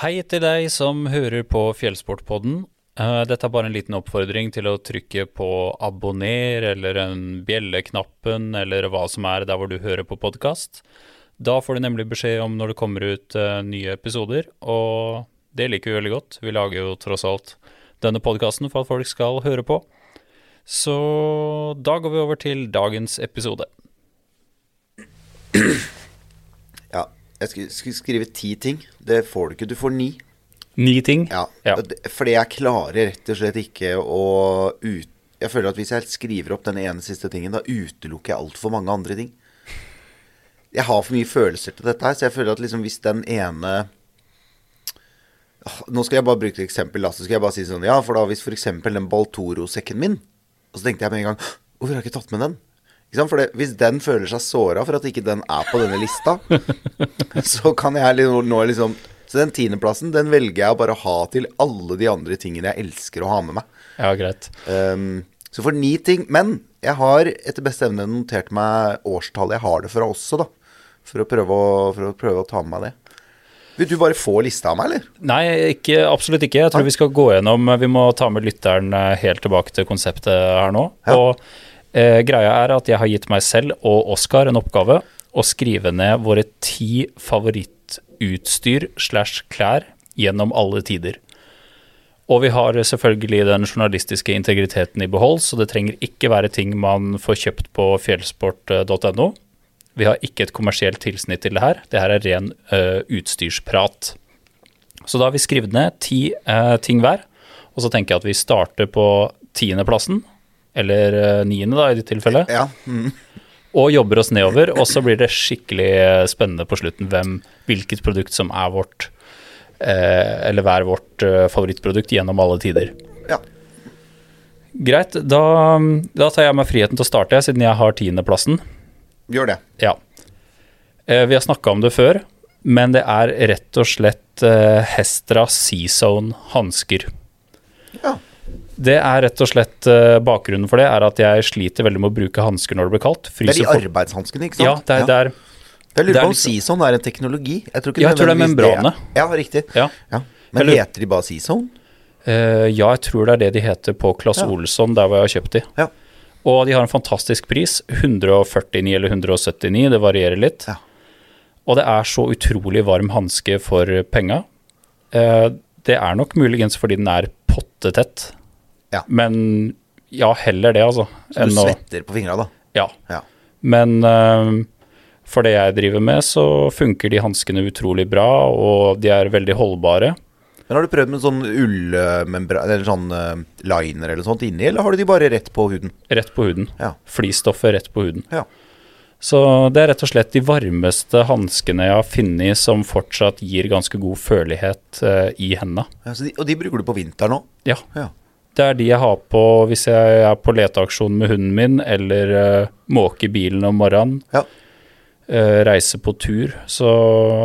Hei til deg som hører på Fjellsportpodden. Eh, Dette er bare en liten oppfordring til å trykke på abonner eller en bjelleknappen eller hva som er der hvor du hører på podkast. Da får du nemlig beskjed om når det kommer ut eh, nye episoder, og det liker vi veldig godt. Vi lager jo tross alt denne podkasten for at folk skal høre på. Så da går vi over til dagens episode. Jeg skulle, skrive ti ting. Det får du ikke. Du får ni. Ni ting. Ja. Ja. Fordi jeg klarer rett og slett ikke å ut... Jeg føler at hvis jeg skriver opp den ene siste tingen, da utelukker jeg altfor mange andre ting. Jeg har for mye følelser til dette her, så jeg føler at liksom hvis den ene Nå skal jeg bare bruke et eksempel. Så skal jeg bare si sånn Ja, for da hvis f.eks. den Baltoro-sekken min Og så tenkte jeg med en gang Hvorfor har jeg ikke tatt med den? For det, hvis den føler seg såra for at ikke den er på denne lista, så kan jeg nå liksom Så den tiendeplassen, den velger jeg å bare ha til alle de andre tingene jeg elsker å ha med meg. Ja, greit. Um, så for ni ting Men jeg har etter beste evne notert meg årstallet jeg har det fra også, da. For å prøve å, for å, prøve å ta med meg det. Vil du bare få lista av meg, eller? Nei, ikke, absolutt ikke. Jeg tror vi skal gå gjennom Vi må ta med lytteren eh, helt tilbake til konseptet her nå. Ja. Og eh, greia er at jeg har gitt meg selv og Oskar en oppgave å skrive ned våre ti favorittutstyr slash klær gjennom alle tider. Og vi har selvfølgelig den journalistiske integriteten i behold, så det trenger ikke være ting man får kjøpt på fjellsport.no. Vi har ikke et kommersielt tilsnitt til det her. Det her er ren uh, utstyrsprat. Så da har vi skrevet ned ti uh, ting hver, og så tenker jeg at vi starter på tiendeplassen, eller eh, niende da, i ditt tilfelle, Ja. Mm. og jobber oss nedover, og så blir det skikkelig eh, spennende på slutten hvem, hvilket produkt som er vårt, eh, eller hver vårt eh, favorittprodukt gjennom alle tider. ja. Greit, da, da tar jeg meg friheten til å starte, siden jeg har tiendeplassen. Gjør det. Ja. Eh, vi har snakka om det før, men det er rett og slett eh, Hestra Seazone hansker. Ja. Det er rett og slett eh, Bakgrunnen for det er at jeg sliter veldig med å bruke hansker når det blir kaldt. Det er de arbeidshanskene, ikke sant? Ja, det er, det er Jeg lurer er på om liksom- Season er en teknologi. Jeg tror jeg tror det er membranene. membrane. Ja, riktig. Ja. Ja. Men Eller- heter de bare Season? Uh, ja, jeg tror det er det de heter på Claes Ja. Olsson, der hvor jeg har kjøpt de. Ja. Og de har en fantastisk pris. 149 eller 179, det varierer litt. Ja. Og det er så utrolig varm hanske for penga. Eh, det er nok muligens fordi den er pottetett. Ja. Men ja, heller det, altså. Så du svetter å- på fingra, da? Ja. Ja. Men uh, for det jeg driver med, så funker de hanskene utrolig bra, og de er veldig holdbare. Men har du prøvd med sånn ullmembran Eller sånn uh, liner eller sånt inni, eller har du de bare rett på huden? Rett på huden. Ja. Flistoffet rett på huden. Ja. Så det er rett og slett de varmeste hanskene jeg har funnet som fortsatt gir ganske god følelighet uh, i hendene. ja så de, og de bruker du på vinteren òg? Ja. Ja. Det er de jeg har på hvis jeg er på leteaksjon med hunden min, eller uh, måke bilen om morgenen, Ja. Uh, reise på tur, så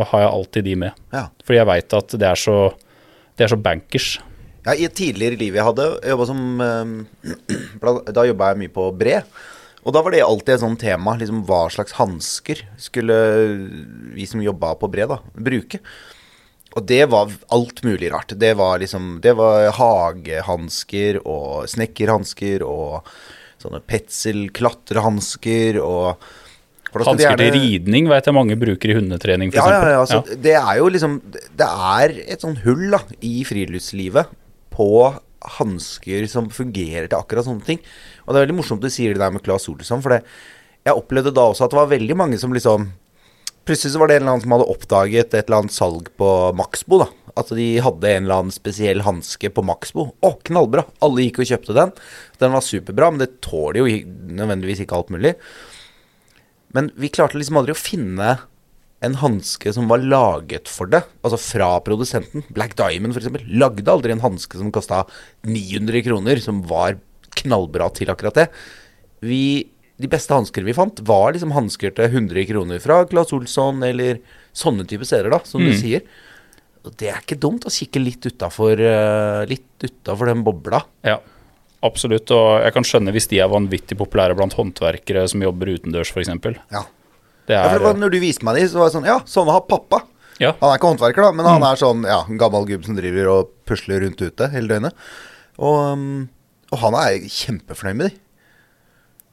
har jeg alltid de med. ja. Fordi jeg veit at det er så, det er så bankers. Ja, I et tidligere liv jeg hadde, jeg som eh, Da jobba jeg mye på Bre. Og da var det alltid et sånt tema. Liksom hva slags hansker skulle vi som jobba på Bre, da, bruke. Og det var alt mulig rart. Det var liksom Det var hagehansker og snekkerhansker og sånne Petzl-klatrehansker og Hansker gjerne... Til ridning vet jeg mange bruker i hundetrening, f.eks. ja, ja, ja, altså, Det er jo liksom Det er et sånn hull da i friluftslivet på hansker som fungerer til akkurat sånne ting. Og det er veldig morsomt du sier det der med Claes Olsson, for det, jeg opplevde da også at det var veldig mange som liksom Plutselig så var det en eller annen som hadde oppdaget et eller annet salg på Maxbo. da At de hadde en eller annen spesiell hanske på Maxbo. Å, knallbra! Alle gikk og kjøpte den. Den var superbra, men det tåler jo nødvendigvis ikke alt mulig. Men vi klarte liksom aldri å finne en hanske som var laget for det. Altså fra produsenten. Black Diamond f.eks. lagde aldri en hanske som kosta 900 kroner, som var knallbra til akkurat det. Vi, de beste hansker vi fant, var liksom hansker til 100 kroner fra Claes Olsson, eller sånne type steder, da, som du sier. Og det er ikke dumt å kikke litt utafor den bobla. Ja, absolutt. Og jeg kan skjønne hvis de er vanvittig populære blant håndverkere som jobber utendørs, f.eks. Ja. Det Ja, for det var, når du viste meg de, så var det sånn Ja, sånne har pappa. Ja. Han er ikke håndverker, da, men han er sånn ja, en gammel gubb som driver og pusler rundt ute hele døgnet. Og, um, og han er kjempefornøyd med de.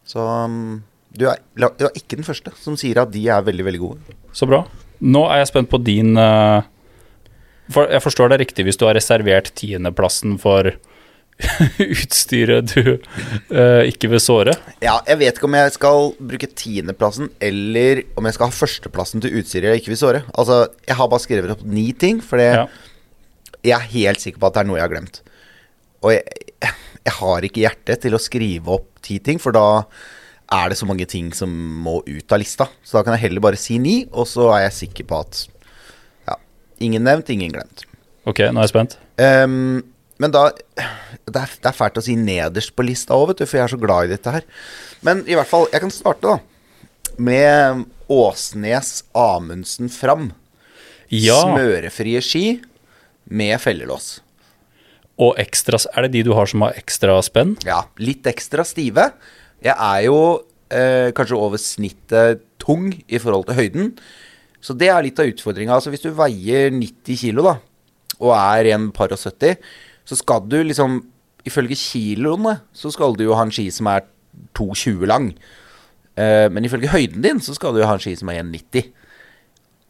Så um, du, er, du er ikke den første som sier at de er veldig, veldig gode. Så bra. Nå er jeg spent på din uh, for Jeg forstår det riktig hvis du har reservert tiendeplassen for utstyret du uh, ikke vil såre. Ja, jeg vet ikke om jeg skal bruke tiendeplassen, eller om jeg skal ha førsteplassen til utstyret jeg ikke vil såre. Altså, jeg har bare skrevet opp ni ting, for Ja. jeg er helt sikker på at det er noe jeg har glemt. Og jeg, jeg har ikke hjerte til å skrive opp ti ting, for da er det så mange ting som må ut av lista. Så da kan jeg heller bare si ni, og så er jeg sikker på at ja, ingen nevnt, ingen glemt. Ok, nå er jeg spent. Um, men da det er, det er fælt å si nederst på lista òg, vet du, for jeg er så glad i dette her. Men i hvert fall, jeg kan starte, da. Med Åsnes Amundsen Fram. Ja, Smørefrie ski med fellelås. Og ekstra Er det de du har som har ekstra spenn? Ja, litt ekstra stive. Jeg er jo eh, kanskje over snittet tung i forhold til høyden. Så det er litt av utfordringa. Altså hvis du veier 90 kilo, da, og er en par og 70, så skal du liksom Ifølge kiloene så skal du jo ha en ski som er 2,20 lang. Eh, men ifølge høyden din så skal du jo ha en ski som er 1,90.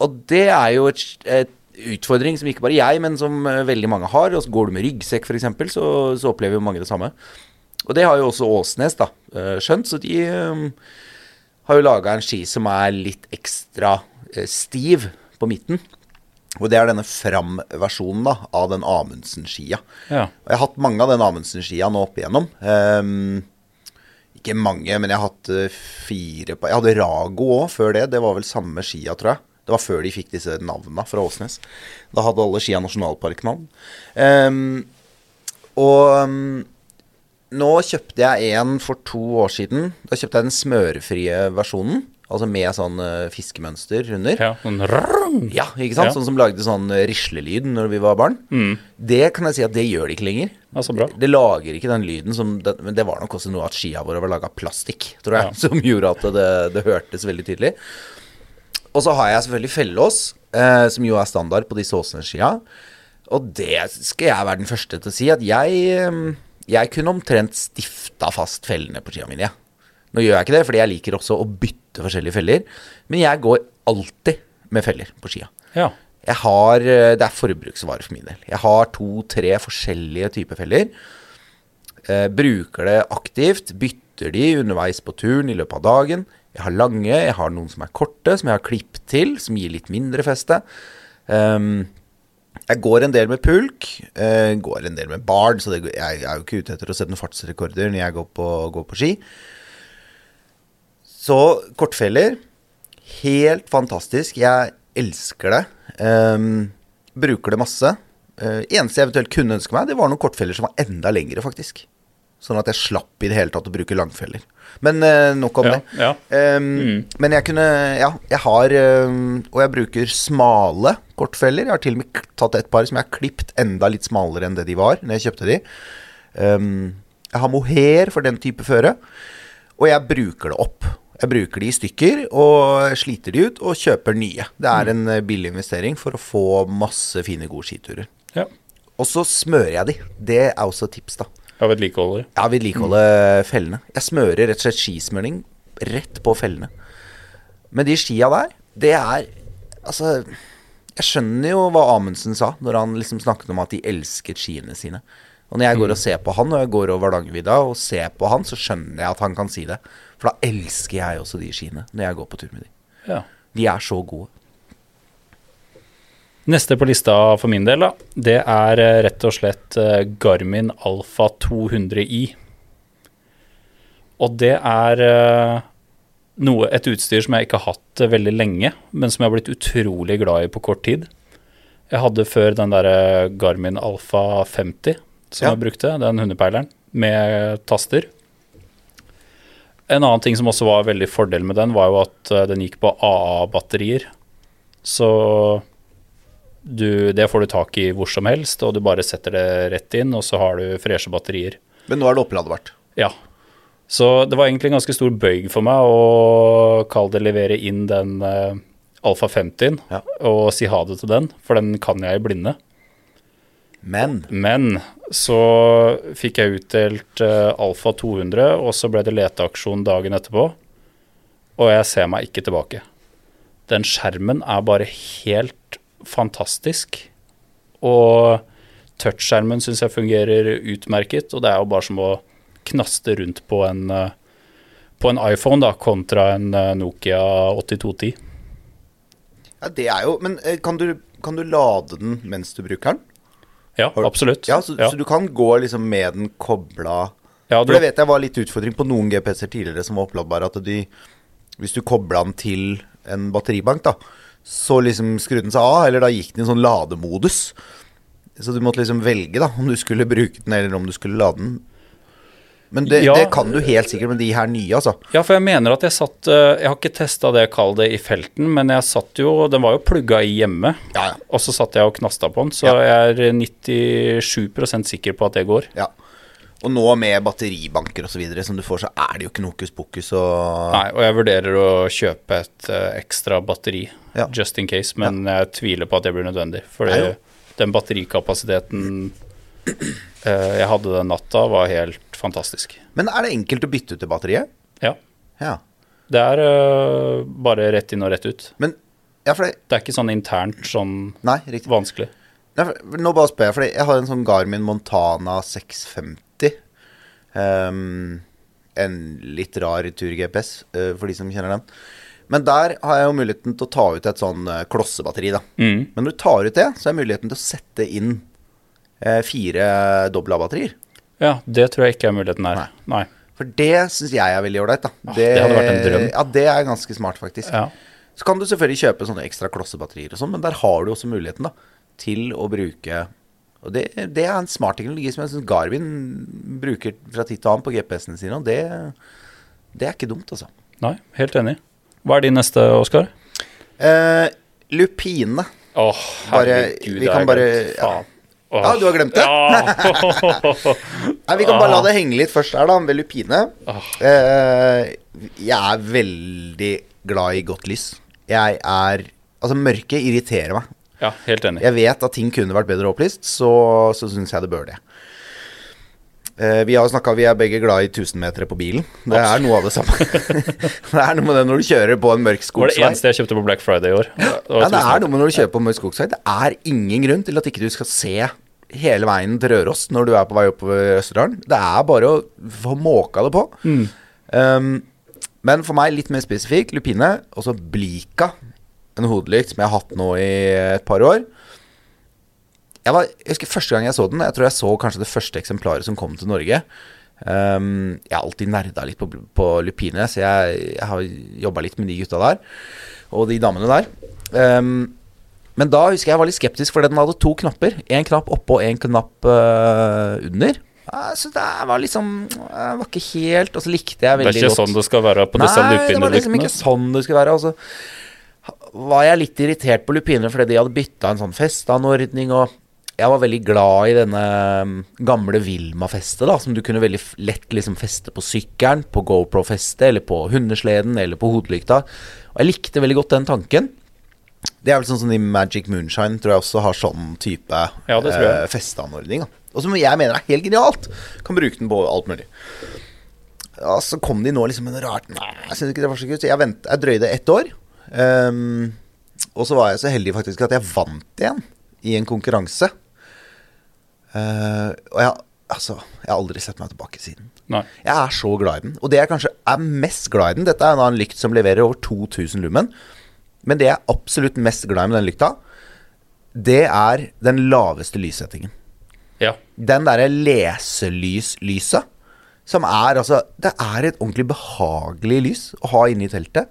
Og det er jo et, et utfordring som ikke bare jeg, men som eh, veldig mange har. Og så går du med ryggsekk f.eks., så, så opplever jo mange det samme. Og det har jo også Åsnes da, eh, skjønt, så de um, har jo laga en ski som er litt ekstra stiv på midten. Og det er denne Fram-versjonen da, av den Amundsen-skia. Ja. Og jeg har hatt mange av den Amundsen-skia nå opp igjennom. Um, ikke mange, men jeg har hatt fire på Jeg hadde Rago òg før det. Det var vel samme skia, tror jeg. Det var før de fikk disse navnene fra Åsnes. Da hadde alle skia nasjonalparknavn. Um, og um, nå kjøpte jeg en for to år siden. Da kjøpte jeg den smørefrie versjonen. Altså med sånn uh, fiskemønster under. ja sånn. Ja, ikke sant? Ja. Sånn som lagde sånn rislelyd når vi var barn. Det kan jeg si at det gjør de ikke lenger. Ja, bra. Det lager ikke den lyden som det, Men det var nok også noe at skia våre var laga av plastikk, tror jeg, som gjorde at det, det hørtes veldig tydelig. Og så har jeg selvfølgelig fellås, eh, som jo er standard på disse Åsnes-skia. Og det skal jeg være den første til å si, at jeg, eh, jeg kunne omtrent stifta fast fellene på skia mine. Ja. Nå gjør jeg ikke det, fordi jeg liker også å bytte forskjellige feller. Men jeg går alltid med feller på skia. Ja. Jeg har, eh, Det er forbruksvare for min del. Jeg har to-tre forskjellige typer feller. Eh, bruker det aktivt. Bytter de underveis på turen i løpet av dagen. Jeg har lange, jeg har noen som er korte, som jeg har klipp til, som gir litt mindre feste. Um, jeg går en del med pulk, uh, går en del med bard, så det, jeg, jeg er jo ikke ute etter å sette noen fartsrekorder når jeg går på, går på ski. Så kortfeller, helt fantastisk. Jeg elsker det. Um, bruker det masse. Uh, eneste jeg eventuelt kunne ønske meg, det var noen kortfeller som var enda lengre, faktisk. Sånn at jeg slapp i det hele tatt å bruke langfeller. Men uh, nok om Ja, det. ja. Ehm, Men jeg kunne Ja, jeg har um, Og jeg bruker smale kortfeller. Jeg har til og med tatt et par som jeg har klipt enda litt smalere enn det de var når jeg kjøpte de. Um, jeg har mohair for den type føre. Og jeg bruker det opp. Jeg bruker de i stykker og sliter de ut og kjøper nye. Det er en eh, billig investering for å få masse fine, gode skiturer. ja. Og så smører jeg de. Det er også et tips, da. Av vedlikeholder. Ja, vedlikeholde fellene. Jeg smører rett og slett skismøring rett på fellene. Men de skia der, det er Altså, jeg skjønner jo hva Amundsen sa når han liksom snakket om at de elsket skiene sine. Og når jeg går og ser på han, og jeg går over Hardangervidda og ser på han, så skjønner jeg at han kan si det. For da elsker jeg også de skiene når jeg går på tur med de. Ja. De er så gode. Neste på lista for min del, da, det er eh, rett og slett eh, Garmin Alpha 200i. Og det er eh, noe, et utstyr som jeg ikke har hatt veldig lenge, men som jeg har blitt utrolig glad i på kort tid. Jeg hadde før den derre Garmin Alpha 50 som Ja. jeg brukte, den hundepeileren, med taster. En annen ting som også var veldig fordel med den, var jo at den gikk på AA-batterier. Så du, det får du tak i hvor som helst, og du bare setter det rett inn, og så har du freshe batterier. Men nå er det oppladbart. Ja. Så det var egentlig en ganske stor bøyg for meg å kalle det levere inn den uh, Alfa 50 Ja. og si ha det til den, for den kan jeg i blinde. Men Men så fikk jeg utdelt uh, Alfa 200, og så ble det leteaksjon dagen etterpå. Og jeg ser meg ikke tilbake. Den skjermen er bare helt fantastisk. Og touchskjermen syns jeg fungerer utmerket, og det er jo bare som å knaste rundt på en, eh, på en iPhone da, kontra en eh, Nokia 8210. ja, det er jo Men eh, kan du, kan du lade den mens du bruker den? Ja, absolutt. Ja, så, så du kan gå liksom med den kobla Ja, For det vet jeg var litt utfordring på noen GPS-er tidligere som var oppladbare. At de, hvis du kobla den til en batteribank, da, så liksom skrudde den seg av, eller da gikk den i sånn lademodus. Så du måtte liksom velge da, om du skulle bruke den, eller om du skulle lade den. Men det, Ja. det kan du helt sikkert med de her nye, altså. Ja, for jeg mener at jeg satt eh, Jeg har ikke testa det, kall det, i felten, men jeg satt jo Den var jo plugga i hjemme, Ja, ja. og så satt jeg og knasta på den, så jeg er 97 sikker på at det går. ja. Og nå med batteribanker videre som du får, så er det jo ikke noe hokus pokus og Nei, og jeg vurderer å kjøpe et uh, ekstra batteri, Ja. just in case, men jeg tviler på at det blir nødvendig. For den batterikapasiteten uh, jeg hadde den natta, var helt fantastisk. Men er det enkelt å bytte ut det batteriet? Ja. Ja. Det er uh, bare rett inn og rett ut. Men Ja, det Det er ikke sånn internt sånn Nei, vanskelig. Nei, for, nå bare spør jeg, for jeg har en sånn Garmin Montana 650. Ehm, en litt rar tur-GPS, uh, for de som kjenner den. Men der har jeg jo muligheten til å ta ut et sånn uh, klossebatteri, da. Mm. Men når du tar ut det, så er muligheten til å sette inn uh, fire doble A-batterier. Ja, det tror jeg ikke er muligheten her. Nei. For det syns jeg er veldig ålreit, Det, det hadde vært en drøm. Ja, det er ganske smart, faktisk. Ja. Så kan du selvfølgelig kjøpe sånne ekstra klossebatterier og sånn, men der har du også muligheten da, til å bruke Og det, det er en smart teknologi som jeg syns Garmin bruker fra tid til annen på GPS-ene sine, og det, det er ikke dumt, altså. Nei, helt enig. Hva er din neste, Oskar? Eh, lupine. Åh, Bare- herregud. vi kan bare- ja. Ja, du har glemt det? Ja. Nei, Vi kan bare la det henge litt først her, da, ved lupine. Eh, jeg er veldig glad i godt lys. Jeg er Altså, mørket irriterer meg. Ja, helt enig. Jeg vet at ting kunne vært bedre opplyst, så, så syns jeg det bør det. Eh, vi har snakket, vi er begge glad i 1000-metere på bilen. Det er noe av det samme. det er noe med det når du kjører på en mørk Det var det eneste jeg kjøpte på Black Friday i år. Det Ja, det er noe med når du kjører på en mørk skogsvei. Det er ingen grunn til at ikke du skal se hele veien til Røros når du er på vei oppover Østerdalen. Det er bare å få måka det på. Um, men for meg litt mer spesifikk, lupine, og så Blika. En hodelykt som jeg har hatt nå i et par år. Jeg, var, jeg husker første gang jeg så den. Jeg tror jeg så kanskje det første eksemplaret som kom til Norge. Um, jeg har alltid nerda litt på, på lupine, så jeg, jeg har jobba litt med de gutta der. Og de damene der. Um, men da husker jeg jeg var litt skeptisk, fordi den hadde to knapper. En knapp oppå og en knapp uh, under. Så det var liksom Det var ikke helt Og så likte jeg veldig godt. Det er ikke godt sånn det skal være på disse Nei, det var liksom ikke sånn det skulle være. Altså, var jeg litt irritert på lupiner fordi de hadde bytta en sånn festanordning, og jeg var veldig glad i denne um, gamle Vilma-festet, da, som du kunne veldig lett liksom feste på sykkelen, på GoPro-festet, eller på hundesleden, eller på hodelykta. Og jeg likte veldig godt den tanken. Det er vel sånn som i Magic Moonshine tror jeg også har sånn type Ja, eh, festeanordning. Og som jeg mener er helt genialt. Kan bruke den på alt mulig. Ja, så kom de nå liksom med noe rart Nei, jeg syns ikke det var så kult. Så jeg, vent, jeg drøyde ett år. Ehm, og så var jeg så heldig faktisk at jeg vant igjen i en konkurranse. Uh, og jeg, altså, jeg har aldri sett meg tilbake siden. Nei. Jeg er så glad i den. Og det jeg kanskje er mest glad i den Dette er en en lykt som leverer over 2000 lumen. Men det jeg er absolutt mest glad i med den lykta, det er den laveste lyssettingen. Ja. Den derre leselyslyset. Som er altså Det er et ordentlig behagelig lys å ha inne i teltet.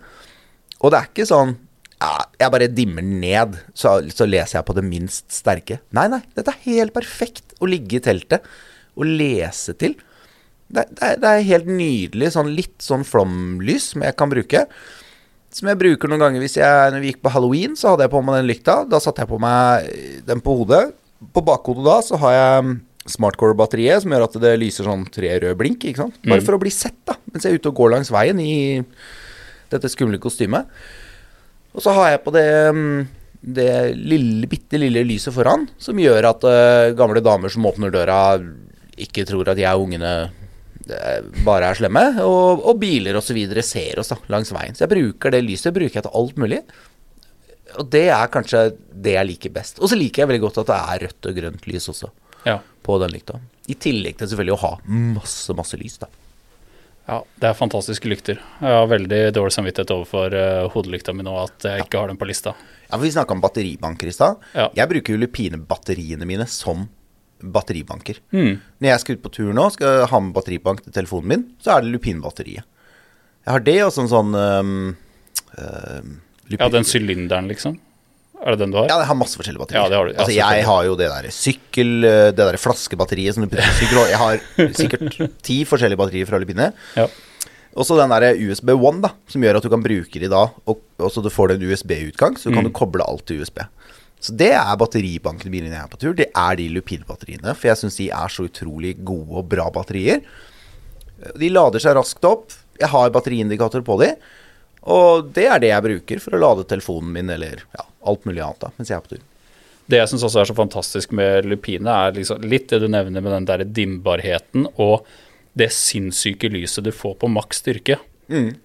Og det er ikke sånn ja, Jeg bare dimmer den ned, så, så leser jeg på det minst sterke. Nei, nei. Dette er helt perfekt å ligge i teltet og lese til. Det, det, det er helt nydelig. Sånn litt sånn flomlys som jeg kan bruke. Som jeg bruker noen ganger hvis jeg Når vi gikk på halloween, så hadde jeg på meg den lykta. Da satte jeg på meg den på hodet. På bakhodet da så har jeg smartcore-batteriet som gjør at det lyser sånn tre røde blink. ikke sant? Bare for å bli sett, da, mens jeg er ute og går langs veien i dette skumle kostymet. Og så har jeg på det, mm, det lille, bitte lille lyset foran, som gjør at uh, gamle damer som åpner døra, ikke tror at jeg og ungene eh, bare er slemme. Og, og biler osv. ser oss da, langs veien. Så jeg bruker det lyset bruker jeg til alt mulig. Og det er kanskje det jeg liker best. Og så liker jeg veldig godt at det er rødt og grønt lys også Ja. på den lykta. I tillegg til selvfølgelig å ha masse, masse lys, da. Ja, det er fantastiske lykter. Jeg har veldig dårlig samvittighet overfor uh, hodelykta mi nå at jeg ikke har den på lista. Ja, for Vi snakka om batteribanker i stad. Ja. Jeg bruker jo Lupine-batteriene mine som batteribanker. Mm. Når jeg skal ut på tur nå, skal ha med batteribank til telefonen min, så er det Lupin-batteriet. Jeg har det og sånn sånn um, uh, Ja, den sylinderen, liksom. Er det den du har? Ja, jeg har masse forskjellige batterier. Ja, det har du. Ja, altså, jeg har jo det der sykkel... øh, Det der flaskebatteriet som du putter på sykkel. Jeg har sikkert ti forskjellige batterier fra Lupine. Ja. Og så den der USB One, da, som gjør at du kan bruke de da, og, og så du får en USB-utgang, så Mm. kan du koble alt til USB. Så det er batteribankene mine når jeg er på tur. Det er de Lupin-batteriene, for jeg syns de er så utrolig gode og bra batterier. De lader seg raskt opp. Jeg har batteriindikator på de. Og det er det jeg bruker for å lade telefonen min, eller ja, alt mulig annet da, mens jeg er på tur. Det jeg syns også er så fantastisk med lupine, er liksom litt det du nevner med den der dimmbarheten og det sinnssyke lyset du får på maks styrke. Mm.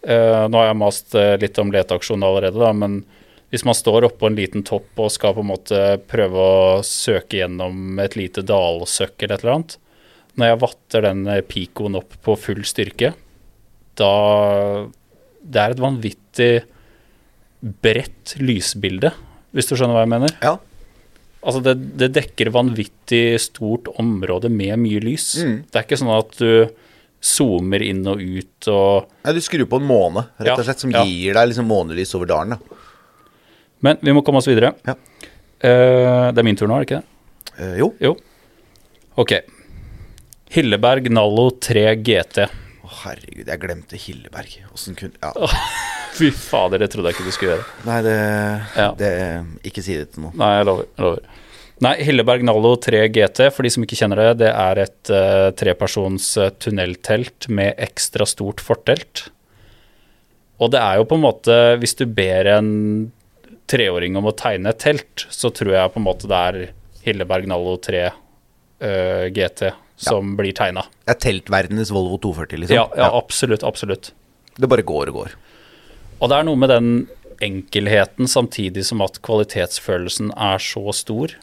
Uh, nå har jeg mast eh, litt om leteaksjonen allerede, da, men hvis man står oppå en liten topp og skal på en måte prøve å søke gjennom et lite dalsøkk eller et eller annet Når jeg vatter den pikoen Picoen opp på full styrke, da Det er et vanvittig bredt lysbilde, hvis du skjønner hva jeg mener? Ja. Altså det, det dekker vanvittig stort område med mye lys. Mm. Det er ikke sånn at du zoomer inn og ut og Nei, du skrur på en måne, rett og slett, som ja. gir deg liksom månelys over dalen. da. Men vi må komme oss videre. Ja. Uh, det er min tur nå, er det ikke det? Uh, jo. Jo. Ok. Hilleberg Nallo 3 GT. Å, herregud, jeg glemte Hilleberg. Åssen kunne ja. Fy fader, det trodde jeg ikke du skulle gjøre. Nei, det, Ja. det Ikke si det til noen. Nei, jeg lover. Jeg lover. Nei, Hilleberg Nallo 3 GT, for de som ikke kjenner det, det er et uh, trepersons eh, tunneltelt med ekstra stort fortelt. Og det er jo på en måte Hvis du ber en treåring om å tegne et telt, så tror jeg på en måte det er Hilleberg Nallo 3 uh, GT som blir tegna. Det er teltverdenens Volvo 240, liksom. Ja, ja, absolutt. Absolutt. Det bare går og går. Og det er noe med den enkelheten samtidig som at kvalitetsfølelsen er så stor.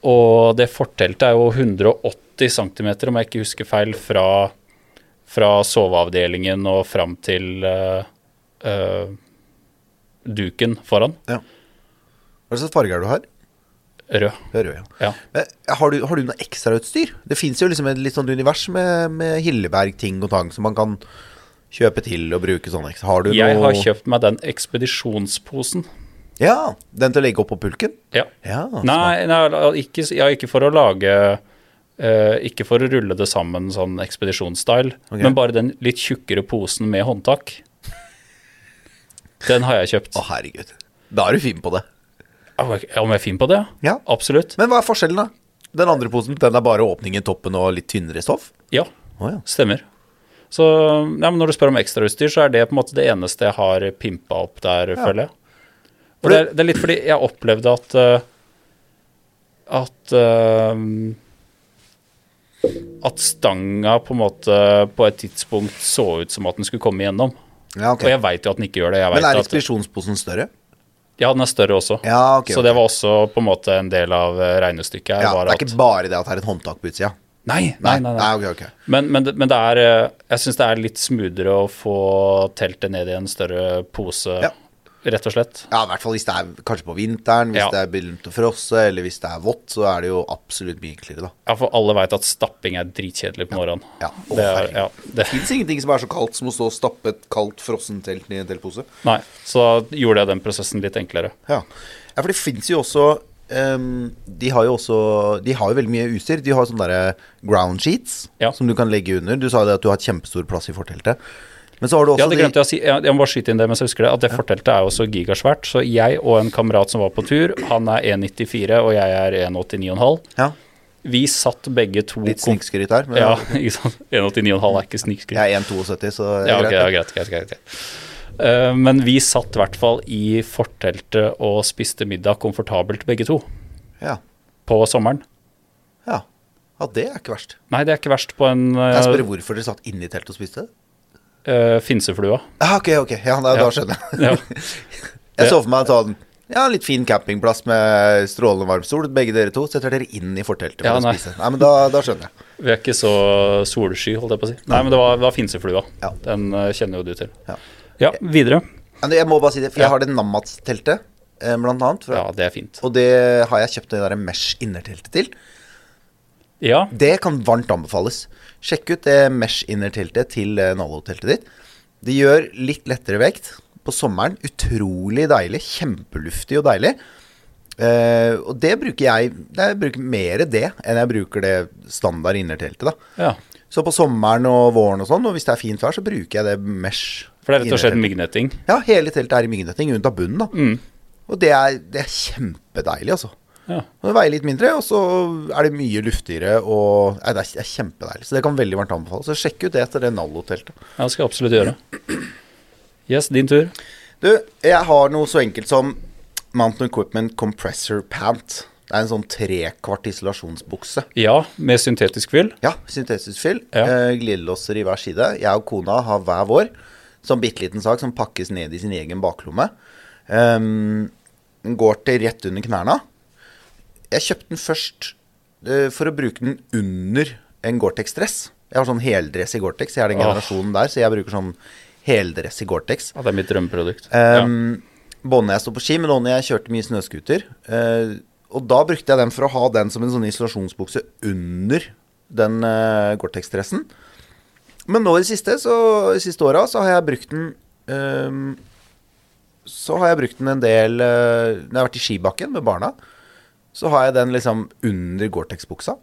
Og det forteltet er jo 180 cm, om jeg ikke husker feil, fra, fra soveavdelingen og fram til uh, uh, duken foran. Hva slags farge er det du har? Rød. Rød, ja. Ja. Men, har, du, har du noe ekstrautstyr? Det fins jo liksom et litt sånt univers med, med Hilleberg-ting og tang som man kan kjøpe til og bruke sånn ekstra. Har du Jeg noe har kjøpt meg den ekspedisjonsposen. Ja, den til å legge opp på pulken? Ja. Ja, Nei, nei ikke, ikke for å lage uh, Ikke for å rulle det sammen sånn ekspedisjonsstyle, okay. men bare den litt tjukkere posen med håndtak. Den har jeg kjøpt. Å, herregud. Da er du fin på det. Om jeg er fin på det? Ja. Absolutt. Men hva er forskjellen, da? Den andre posen, den er bare åpning i toppen og litt tynnere stoff? Ja, oh, ja. stemmer. Så ja, når du spør om ekstrautstyr, så er det på en måte det eneste jeg har pimpa opp der, føler jeg. Og det er, det er litt fordi jeg opplevde at eh, At eh, At stanga på en måte på et tidspunkt så ut som at den skulle komme igjennom. ja okay. Og jeg veit jo at den ikke gjør det. Men er ekspedisjonsposen større? Ja, den er større også. Ja, ok. så det var også på en måte en del av eh, regnestykket her. ja, var Det er at, ikke bare det at det er et håndtak på utsida? nei, nei, nei, nei. ok, ok. Men, men, men det er eh, Jeg syns det er litt smoothere å få teltet ned i en større pose, Ja. Rett og slett. Ja, i hvert fall hvis det er kanskje på vinteren, hvis Ja. det er begynt å frosse, eller hvis det er vått, så er det jo absolutt mye enklere, da. Ja, for alle veit at stapping er dritkjedelig på morgenen. Ja. Å, Det er, ja, det, fins ingenting som er så kaldt som å stå og stappe et kaldt frossentelt i en teltpose. nei, så gjorde jeg den prosessen litt enklere. Ja. ja, for det fins jo også um, De har jo også De har jo veldig mye utstyr. De har sånne derre ground sheets Ja. som du kan legge under. Du sa det at du har et kjempestor plass i forteltet. Men så har du også Ja, det glemte jeg å si. Jeg må bare skyte inn det mens jeg husker det. At det forteltet er jo så gigasvært. Så jeg og en kamerat som var på tur, han er 1,94 og jeg er 1,89,5. Ja, Vi satt begge to litt snikskryt her. Men Ja, ikke sant. 1,89,5 er ikke snikskryt. jeg er 1,72, så det er Ja, okay, greit. ja, greit, greit, greit, greit. Eh, men vi satt i hvert fall i forteltet og spiste middag komfortabelt begge to Ja. på sommeren. Ja. ja, det er ikke verst. Nei, det er ikke verst på en jeg spør hvorfor dere satt inne i teltet og spiste? Finseflua. Ah, ok, ok. Ja, da, Ja. da skjønner jeg. Ja. Jeg så for meg sånn Ja, litt fin campingplass med strålende varm sol. Begge dere to setter dere inn i forteltet for Ja, å nei. spise. Nei, men da, da skjønner jeg. Vi er ikke så solsky, holdt jeg på å si. Nei, men det var, det var finseflua. Ja. Den eh, kjenner jo du til. Ja. Ja, videre. Men jeg må bare si det, for jeg har det Nammat-teltet, eh, blant annet. For, Ja, det er fint. Og det har jeg kjøpt det der Mesh-innerteltet til. Ja, Det kan varmt anbefales. Sjekk ut det Mesh-innerteltet til eh, Nallo-teltet ditt. Det gjør litt lettere vekt på sommeren. Utrolig deilig. Kjempeluftig og deilig. Uh, og det bruker jeg Jeg bruker mer det enn jeg bruker det standard innerteltet. da ja. Så på sommeren og våren og sånn, og hvis det er fint vær, så bruker jeg det Mesh. For det er rett og slett myggnetting. Ja, hele teltet er i myggnetting unntatt bunnen, da. Mm. Og det er, det er kjempedeilig, altså. Ja. Den veier litt mindre, og så er det mye luftigere og Nei, det er, det er kjempedeilig. Så det kan veldig varmt anbefales. Så sjekk ut det etter det Nallo-teltet. ja, det skal jeg absolutt gjøre. Yes, din tur. Du, jeg har noe så enkelt som Mountain Equipment Compressor Pant. Det er en sånn trekvart isolasjonsbukse. Ja, med syntetisk fyll. Ja, syntetisk fyll. Ja. Eh, glidelåser i hver side. Jeg og kona har hver vår. Sånn bitte liten sak som pakkes ned i sin egen baklomme. Um, går til rett under knærne. Jeg kjøpte den først eh, for å bruke den under en Gore-Tex-dress. Jeg har sånn heldress i Gore-Tex. Jeg er den oh. generasjonen der, så jeg bruker sånn heldress i Gore-Tex. Ja, det er mitt drømmeprodukt. ja. Um, Både når jeg står på ski, men også når jeg kjørte mye snøscooter. Uh, og da brukte jeg den for å ha den som en sånn isolasjonsbukse under den uh, Gore-Tex-dressen. Men nå i det siste, så, de siste åra så har jeg brukt den um, Så har jeg brukt den en del uh, Når jeg har vært i skibakken med barna, så har jeg den liksom under Gore-Tex-buksa.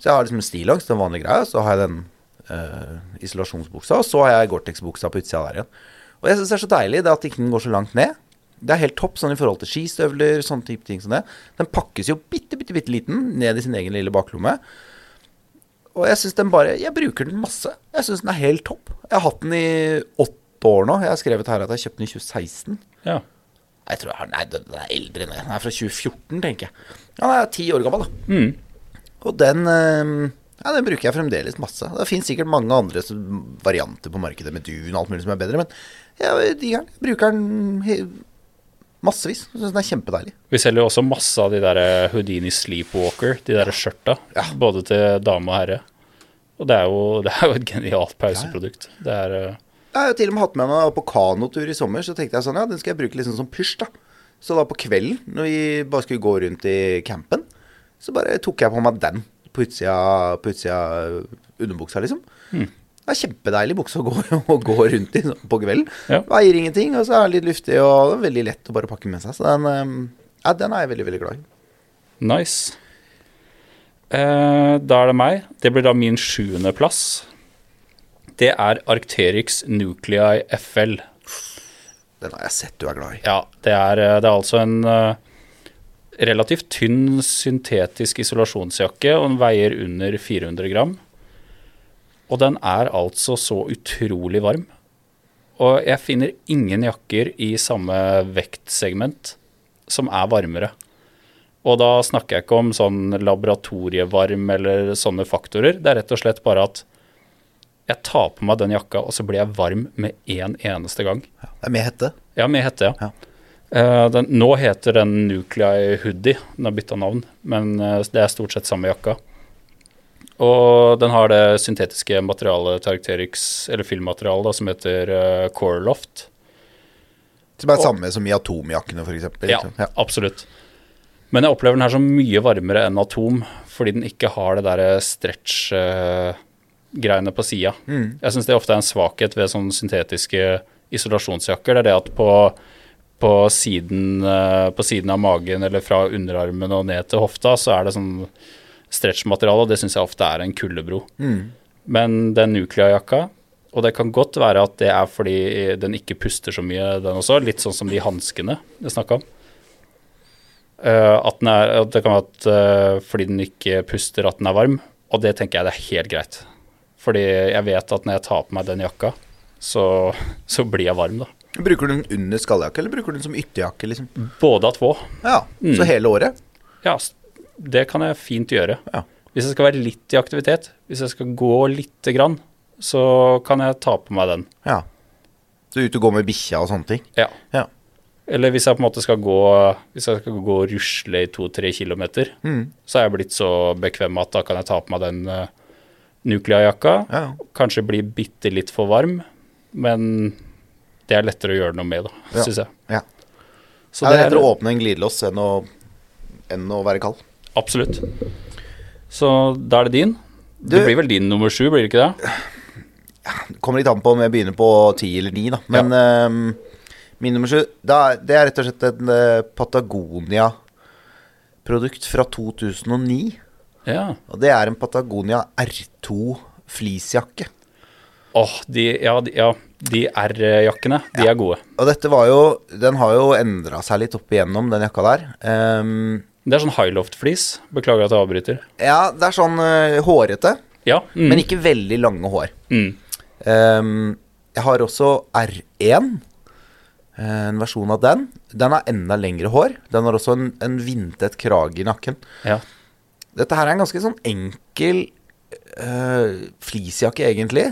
Så jeg har liksom stillongs, den vanlige greia, så har jeg den uh, isolasjonsbuksa, og så har jeg Gore-Tex-buksa på utsida der igjen. Og jeg syns det er så deilig det at ikke den går så langt ned. Det er helt topp sånn i forhold til skistøvler, sånne type ting som det. Den pakkes jo bitte, bitte, bitte liten ned i sin egen lille baklomme. Og jeg syns den bare Jeg bruker den masse. Jeg syns den er helt topp. Jeg har hatt den i åtte år nå. Jeg har skrevet her at jeg kjøpte den i 2016. ja. Jeg tror jeg har, Nei, den er eldre enn det. Den er fra 2014, tenker jeg. Den er ti år gammel, da. Mm. Og den eh, Ja, den bruker jeg fremdeles masse. Det finnes sikkert mange andre varianter på markedet med dun og alt mulig som er bedre, men jeg digger den. Bruker den massevis. Syns den er kjempedeilig. Vi selger jo også masse av de der eh, Houdini Sleepwalker, de der skjørta. Ja. Både til dame og herre. Og det er jo, det er jo et genialt pauseprodukt. Det er eh, Jeg har jo til og med hatt med meg på kanotur i sommer, så tenkte jeg sånn, ja, den skal jeg bruke liksom som pysj, da. Så da på kvelden, når vi bare skulle gå rundt i campen, så bare tok jeg på meg den på utsida, på utsida underbuksa, liksom. Mm. Det er kjempedeilig bukse å gå, å gå rundt i sånn på kvelden. Ja. Veier ingenting, og så er det litt luftig, og det er veldig lett å bare pakke med seg. Så den, eh, ja, den er jeg veldig, veldig glad i. nice. Eh, da er det meg. Det blir da min sjuende plass. Det er Arcterix Nuclei FL. Den har jeg sett du er glad i. Ja, det er, eh, det er altså en eh, relativt tynn syntetisk isolasjonsjakke, og den veier under 400 gram. Og den er altså så utrolig varm. Og jeg finner ingen jakker i samme vektsegment som er varmere. Og da snakker jeg ikke om sånn laboratorievarm eller sånne faktorer. Det er rett og slett bare at jeg tar på meg den jakka, og så blir jeg varm med en eneste gang. Det er med hette. Ja, med hette, ja. Ja. Uh, den, nå heter den Nuclei Hoodie, den har bytta navn, men uh, det er stort sett samme jakka. Og den har det syntetiske materialet til eller filmmaterialet, da, som heter uh, Coreloft. Som er det samme som i atomjakkene, f.eks. Ja, absolutt. Men jeg opplever den her som mye varmere enn Atom, fordi den ikke har det derre stretch-greiene på sida. Jeg syns det ofte er en svakhet ved sånne syntetiske isolasjonsjakker. Det er det at på, på, siden, eh, på siden av magen eller fra underarmen og ned til hofta, så er det sånn stretch-materiale, og det syns jeg ofte er en kuldebro. Men den Nuclea-jakka, og det kan godt være at det er fordi den ikke puster så mye, den også. Litt sånn som de hanskene jeg snakka om. Uh, at, den er, at det kan være at uh, fordi den ikke puster, at den er varm. Og det tenker jeg det er helt greit. Fordi jeg vet at når jeg tar på meg den jakka, så, så blir jeg varm, da. Bruker du den under skalljakke, eller bruker du den som ytterjakke? liksom? Både av två. Ja, Så hele året? Ja, det kan jeg fint gjøre. Ja. Hvis jeg skal være litt i aktivitet, hvis jeg skal gå lite grann, så kan jeg ta på meg den. Ja. Så ut og gå med bikkja og sånne ting? Ja. Ja. Eller hvis jeg på en måte skal gå Hvis jeg skal gå og rusle i to-tre kilometer, Mm. så er jeg blitt så bekvem at da kan jeg ta på meg den uh, Nuclea-jakka. Ja. Kanskje blir bitte litt for varm, men det er lettere å gjøre noe med, da, Ja. syns jeg. ja. Så ja det er er lettere å åpne en glidelås enn å, enn å være kald. Absolutt. Så da er det din. Du- det blir vel din nummer sju, blir det ikke det? Det kommer litt an på om jeg begynner på ti eller ni, da. Men ehm, min nummer sju Det er rett og slett en eh, Patagonia-produkt fra 2009. Ja. Og det er en Patagonia R2 fleecejakke. Åh, de, ja, de, ja, de R-jakkene, de er gode. Og dette var jo Den har jo endra seg litt opp igjennom, den jakka der. Um, Det er sånn highloft-flis. Beklager at jeg avbryter. ja, det er sånn uh, hårete, Ja. Mm. men ikke veldig lange hår. Mm. Um, jeg har også R1, eh, en versjon av den. Den har enda lengre hår. Den har også en, en vindtett krage i nakken. Ja. Dette her er en ganske sånn enkel uh, fleecejakke, egentlig.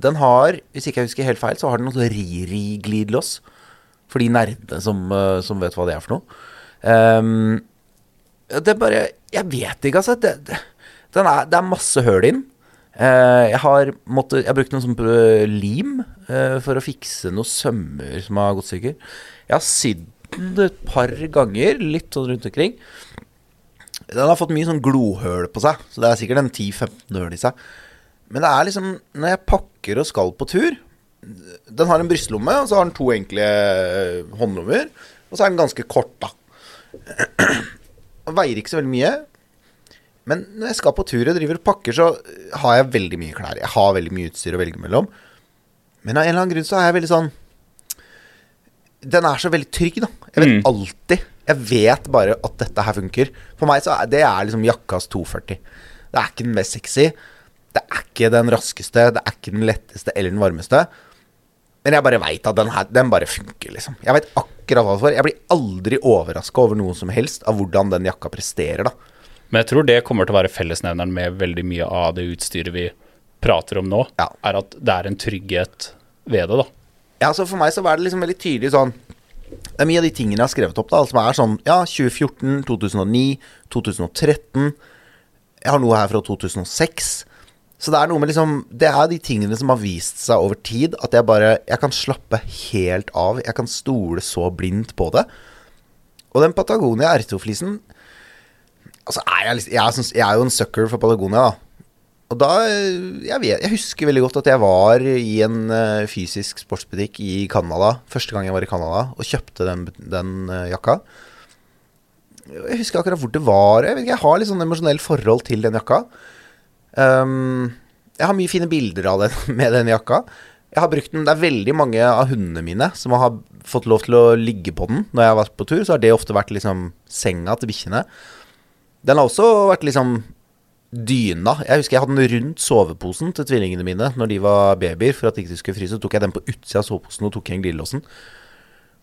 Den har, hvis ikke jeg husker helt feil, så har den noe sånn Riri-glidelås. For de nerdene som, eh, som vet hva det er for noe. Um, det er bare Jeg vet ikke, altså. Det, det, er, det er masse høl inn. Uh, jeg har måttet Jeg har brukt noe sånn eh, lim uh, for å fikse noen sømmer som har gått stykker. Jeg har sydd den et par ganger, litt sånn rundt omkring. Den har fått mye sånn glohøl på seg, så det er sikkert en 10-15 høl i seg. Men det er liksom Når jeg pakker og skal på tur Den har en brystlomme, og så har den to enkle eh, håndlommer. Og så er den ganske kort, da. Og veier ikke så veldig mye. Men når jeg skal på tur og driver og pakker, så har jeg veldig mye klær. Jeg har veldig mye utstyr å velge mellom. Men av en eller annen grunn så er jeg veldig sånn Den er så veldig trygg, da. Jeg vet Mm. alltid Jeg vet bare at dette her funker. For meg så er det er liksom jakkas 240. Det er ikke den mest sexy. Det er ikke den raskeste. Det er ikke den letteste eller den varmeste. Men jeg bare veit at den her Den bare funker, liksom. Jeg veit akkurat hva det er. Jeg blir aldri overraska over noe som helst av hvordan den jakka presterer, da. Men jeg tror det kommer til å være fellesnevneren med veldig mye av det utstyret vi prater om nå, Ja. er at det er en trygghet ved det, da. Ja, så For meg så var det liksom veldig tydelig sånn Det er mye av de tingene jeg har skrevet opp, da, som er sånn Ja, 2014, 2009, 2013 Jeg har noe her fra 2006. Så det er noe med liksom Det er de tingene som har vist seg over tid, at jeg bare Jeg kan slappe helt av. Jeg kan stole så blindt på det. Og den Patagonia R2-flisen Altså, er jeg, jeg, jeg er jo en sucker for Patagonia, da. Og da jeg, vet, jeg husker veldig godt at jeg var i en uh, fysisk sportsbutikk i Canada, første gang jeg var i Canada, og kjøpte den, den uh, jakka. Jeg husker akkurat hvor det var. Jeg, ikke, jeg har litt sånn emosjonelt forhold til den jakka. Um, jeg har mye fine bilder av den med den jakka. Jeg har brukt den, Det er veldig mange av hundene mine som har fått lov til å ligge på den når jeg har vært på tur. Så har det ofte vært liksom senga til bikkjene. Den har også vært liksom dyna. Jeg husker jeg hadde den rundt soveposen til tvillingene mine når de var babyer, for at de ikke skulle fryse. Så tok jeg den på utsida av soveposen og tok igjen glidelåsen.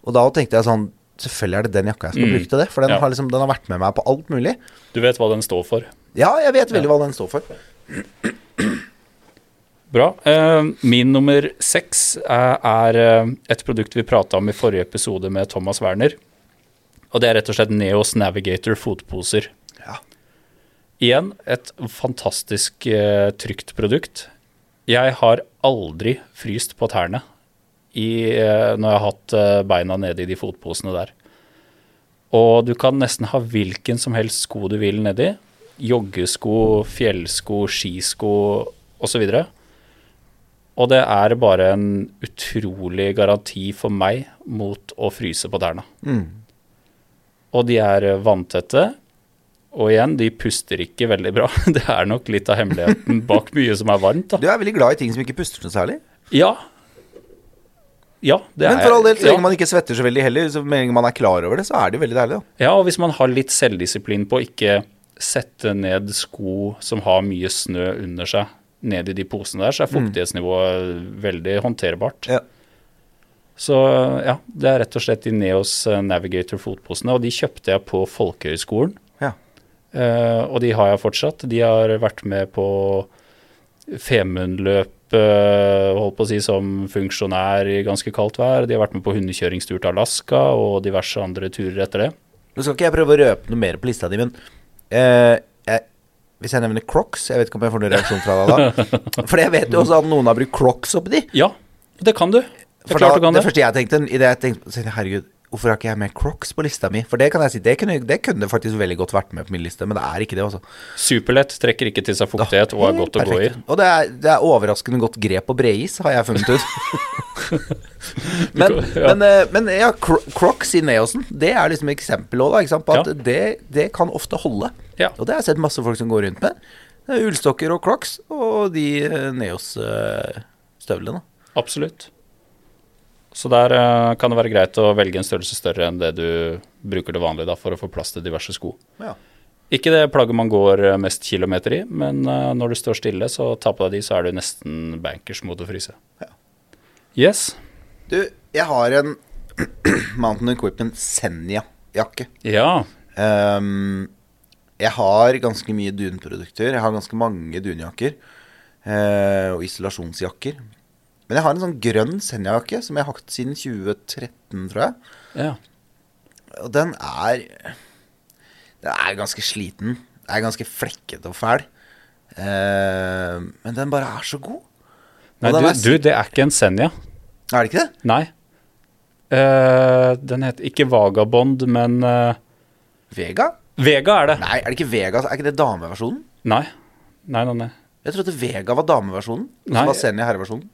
Og da tenkte jeg sånn Selvfølgelig er det den jakka jeg skal Mm. bruke til det. For den, Ja. har liksom, den har vært med meg på alt mulig. Du vet hva den står for. Ja, jeg vet veldig hva den står for. Bra. Eh, min nummer seks er, er eh, et produkt vi prata om i forrige episode med Thomas Werner. Og det er rett og slett Neos Navigator fotposer. Igjen et fantastisk eh, trygt produkt. Jeg har aldri fryst på tærne i, eh, når jeg har hatt eh, beina nede i de fotposene der. Og du kan nesten ha hvilken som helst sko du vil nedi. Joggesko, fjellsko, skisko osv. Og det er bare en utrolig garanti for meg mot å fryse på tærne. Mm. Og de er eh, vanntette. Og igjen, de puster ikke veldig bra. Det er nok litt av hemmeligheten bak mye som er varmt. da. Du er veldig glad i ting som ikke puster så særlig. Ja. Ja, det Men for all del, så ja. man ikke svetter så veldig heller, så lenge man er klar over det, så er det jo veldig deilig. da. Ja, og hvis man har litt selvdisiplin på å ikke sette ned sko som har mye snø under seg, ned i de posene der, så er fuktighetsnivået veldig håndterbart. Ja. Så ja, det er rett og slett de Neos eh, Navigator fotposene, og de kjøpte jeg på Folkehøgskolen. Eh, og de har jeg fortsatt. De har vært med på Femundløp, holdt på å si, som funksjonær i ganske kaldt vær. De har vært med på hundekjøringstur til Alaska og diverse andre turer etter det. Nå skal ikke jeg prøve å røpe noe mer på lista di, men uh, jeg, hvis jeg nevner Crocs Jeg vet ikke om jeg får noen reaksjon fra deg da. For jeg vet jo også at noen har brukt Crocs oppi de. Ja, det kan du. Det er klart da, du kan det det. første jeg tenkte, i det jeg tenkte Herregud, hvorfor har ikke jeg med Crocs på lista mi? For det kan jeg si, det kunne, det kunne faktisk veldig godt vært med på min liste, men det er ikke det, altså. Superlett, trekker ikke til seg fuktighet og er godt å gå i. Og det er, det er overraskende godt grep på bredis, har jeg funnet ut. men, Ja. men, eh, men ja, Crocs i Neosen, det er liksom eksempel også, da, på at Ja. det, det kan ofte holde. Ja. Og det har jeg sett masse folk som går rundt med. Er Ullstokker og Crocs og de eh, Neos-støvlene. Absolutt. Så der uh, kan det være greit å velge en størrelse større enn det du bruker til vanlig da, for å få plass til diverse sko. Ja. Ikke det plagget man går eh, mest kilometer i, men uh, når du står stille, så ta på deg de, så er du nesten bankers mot å fryse. Ja. Yes. Du, jeg har en Mountain Equipment Senja-jakke. Ja. Um, jeg har ganske mye dunprodukter. Jeg har ganske mange dunjakker. Uh, og isolasjonsjakker. Men jeg har en sånn grønn Senja-jakke som jeg har hatt siden 2013, tror jeg. ja. Og den er Den er ganske sliten. Den er ganske flekkete og fæl. Eh, men den bare er så god. Nei, du, er du, det er ikke en Senja. Er det ikke det? Nei. Eh, den heter ikke Vagabond, men eh, Vega? Vega er det. Nei, er det ikke Vega? Er ikke det dameversjonen? Nei. Nei, nei, nei. Jeg trodde Vega var dameversjonen. Nei. så var Senja herreversjonen.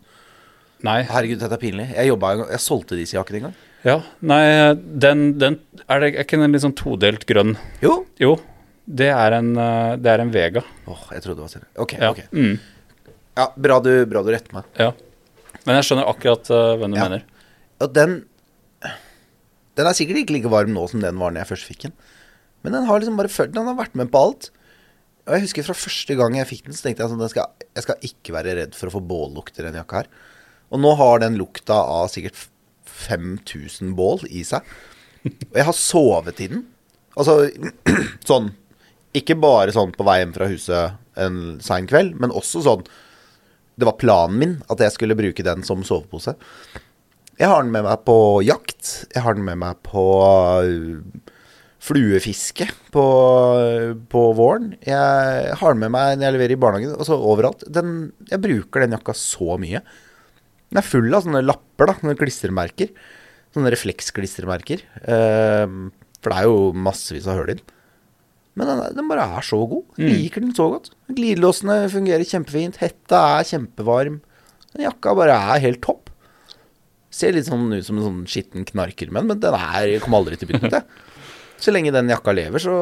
Nei. Herregud, dette er pinlig. Jeg, jobbet, jeg solgte disse jakkene en gang. Ja, nei, den, den er, det, er ikke den litt sånn todelt grønn? Jo. Jo, det er en, eh, det er en Vega. Åh, jeg trodde det var selv. Ok, Ja. ok. Mm, Ja, bra du, bra du retter meg. ja. Men jeg skjønner akkurat uh, hvem du Ja. mener. Ja, den Den er sikkert ikke like varm nå som den var når jeg først fikk den. Men den har liksom bare følt Den har vært med på alt. Og jeg husker fra første gang jeg fikk den, så tenkte jeg sånn jeg skal, Jeg skal ikke være redd for å få bållukt i den jakka her. Og nå har den lukta av sikkert 5000 bål i seg. Og jeg har sovet i den. Altså sånn Ikke bare sånn på vei hjem fra huset en sein kveld, men også sånn Det var planen min at jeg skulle bruke den som sovepose. Jeg har den med meg på jakt. Jeg har den med meg på øh, fluefiske på, på våren. Jeg har den med meg når jeg leverer i barnehagen. Altså overalt. Den, jeg bruker den jakka så mye. Den er full av sånne lapper, da. Sånne klistremerker. Sånne refleksklistremerker. Ehm, for det er jo massevis av hull i den. Men den, den bare er så god. Jeg liker den så godt. Glidelåsene fungerer kjempefint. Hetta er kjempevarm. Den jakka bare er helt topp. Ser litt sånn ut som en sånn skitten knarkermenn, men den er, jeg kommer aldri til å bytte. Så lenge den jakka lever, så,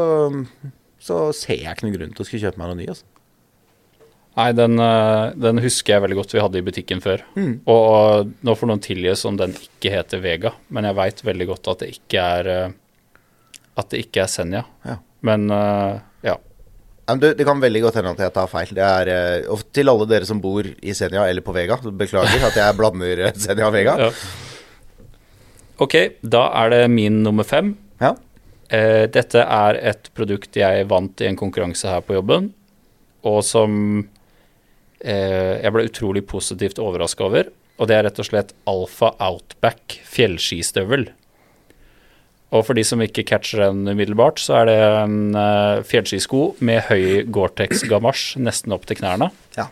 så ser jeg ikke noen grunn til å skulle kjøpe meg noe ny. Altså. Nei, den, eh, den husker jeg veldig godt vi hadde i butikken før. Mm. Og, nå får noen tilgis om den ikke heter Vega, men jeg veit veldig godt at det ikke er eh, At det ikke er Senja. Ja. Men eh, ja. Du, det kan veldig godt hende at jeg tar feil. Det er, og til alle dere som bor i Senja eller på Vega, beklager at jeg blander Senja og Vega. ja. Ok, da er det min nummer fem. Ja. Dette er et produkt jeg vant i en konkurranse her på jobben, og som jeg ble utrolig positivt overraska over. Og det er rett og slett Alfa Outback fjellskistøvel. Og for de som ikke catcher den umiddelbart, så er det en eh, fjellskisko med høy Gore-Tex gamasj nesten opp til knærne. ja.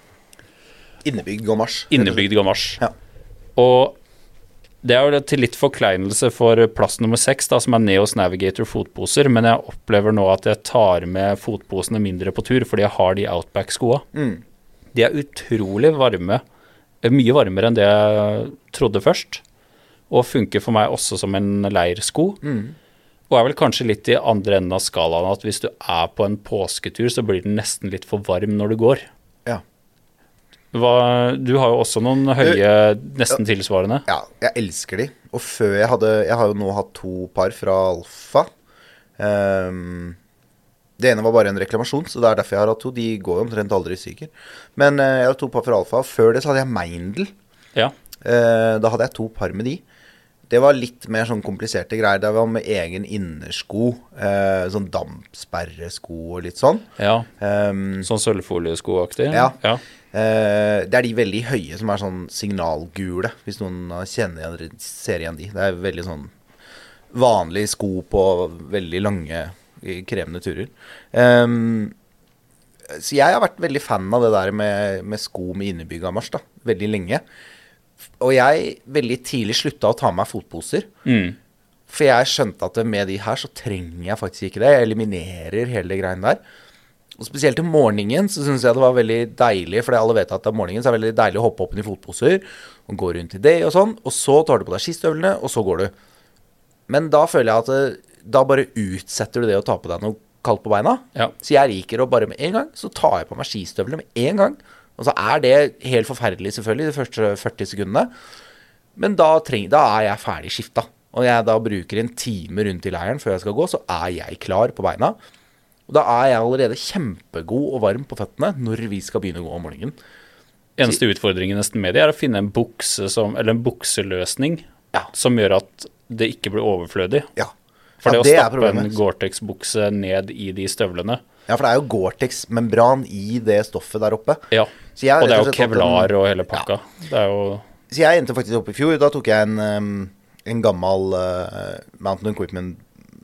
Innebygd gamasj. Innebygd gamasj. Ja. Og det er jo til litt forkleinelse for plass nummer seks, da, som er Neos Navigator fotposer, men jeg opplever nå at jeg tar med fotposene mindre på tur, fordi jeg har de Outback-skoa. Mm. De er utrolig varme, eh, mye varmere enn det jeg trodde først, og funker for meg også som en leirsko. Mm. Og er vel kanskje litt i andre enden av skalaen at hvis du er på en påsketur, så blir den nesten litt for varm når du går. Ja. Hva, du har jo også noen høye, nesten tilsvarende. Ja, jeg elsker de. Og før jeg hadde Jeg har jo nå hatt to par fra Alfa. Ehm, det ene var bare en reklamasjon, så det er derfor jeg har hatt to. De går jo omtrent aldri i stykker. Men eh, jeg har to par fra Alfa. Før det så hadde jeg Meindl. Ja. Eh, da hadde jeg to par med de. Det var litt mer sånn kompliserte greier. Det var med egen innersko. Eh, sånn dampsperresko og litt sånn. Ja. Um, Sånn sølvfolieskoaktig? Ja. ja. Eh, det er de veldig høye som er sånn signalgule, hvis noen kjenner igjen, ser igjen de. Det er veldig sånn vanlig sko på veldig lange, krevende turer. Um, så jeg har vært veldig fan av det der med, med sko med innebygga marsj, da. Veldig lenge. Og jeg veldig tidlig slutta å ta med meg fotposer. Mm. For jeg skjønte at med de her så trenger jeg faktisk ikke det. Jeg eliminerer hele det greiene der. Og spesielt om morgenen så syns jeg det var veldig deilig, for alle vet at om morgenen så er det veldig deilig å hoppe opp i fotposer og gå rundt i det og sånn. Og så tar du på deg skistøvlene, og så går du. Men da føler jeg at da bare utsetter du det å ta på deg noe kaldt på beina. Ja. Så jeg liker å bare med en gang, så tar jeg på meg skistøvlene med en gang. Og så er det helt forferdelig, selvfølgelig, de første 40 sekundene. Men da, treng, da er jeg ferdig skifta. Og jeg da bruker en time rundt i leiren før jeg skal gå, så er jeg klar på beina. Og da er jeg allerede kjempegod og varm på føttene når vi skal begynne å gå om morgenen. Eneste utfordringen nesten med det er å finne en bukse som, eller en bukseløsning Ja. som gjør at det ikke blir overflødig. Ja. For ja, det å stappe en. Gore-Tex-bukse ned i de støvlene Ja, for det er jo Gore-Tex-membran i det stoffet der oppe. Ja. Så jeg Og det er jo kevlar og hele pakka. Det er jo Så jeg endte faktisk opp i fjor. Da tok jeg en, en gammel uh, Mountain Equipment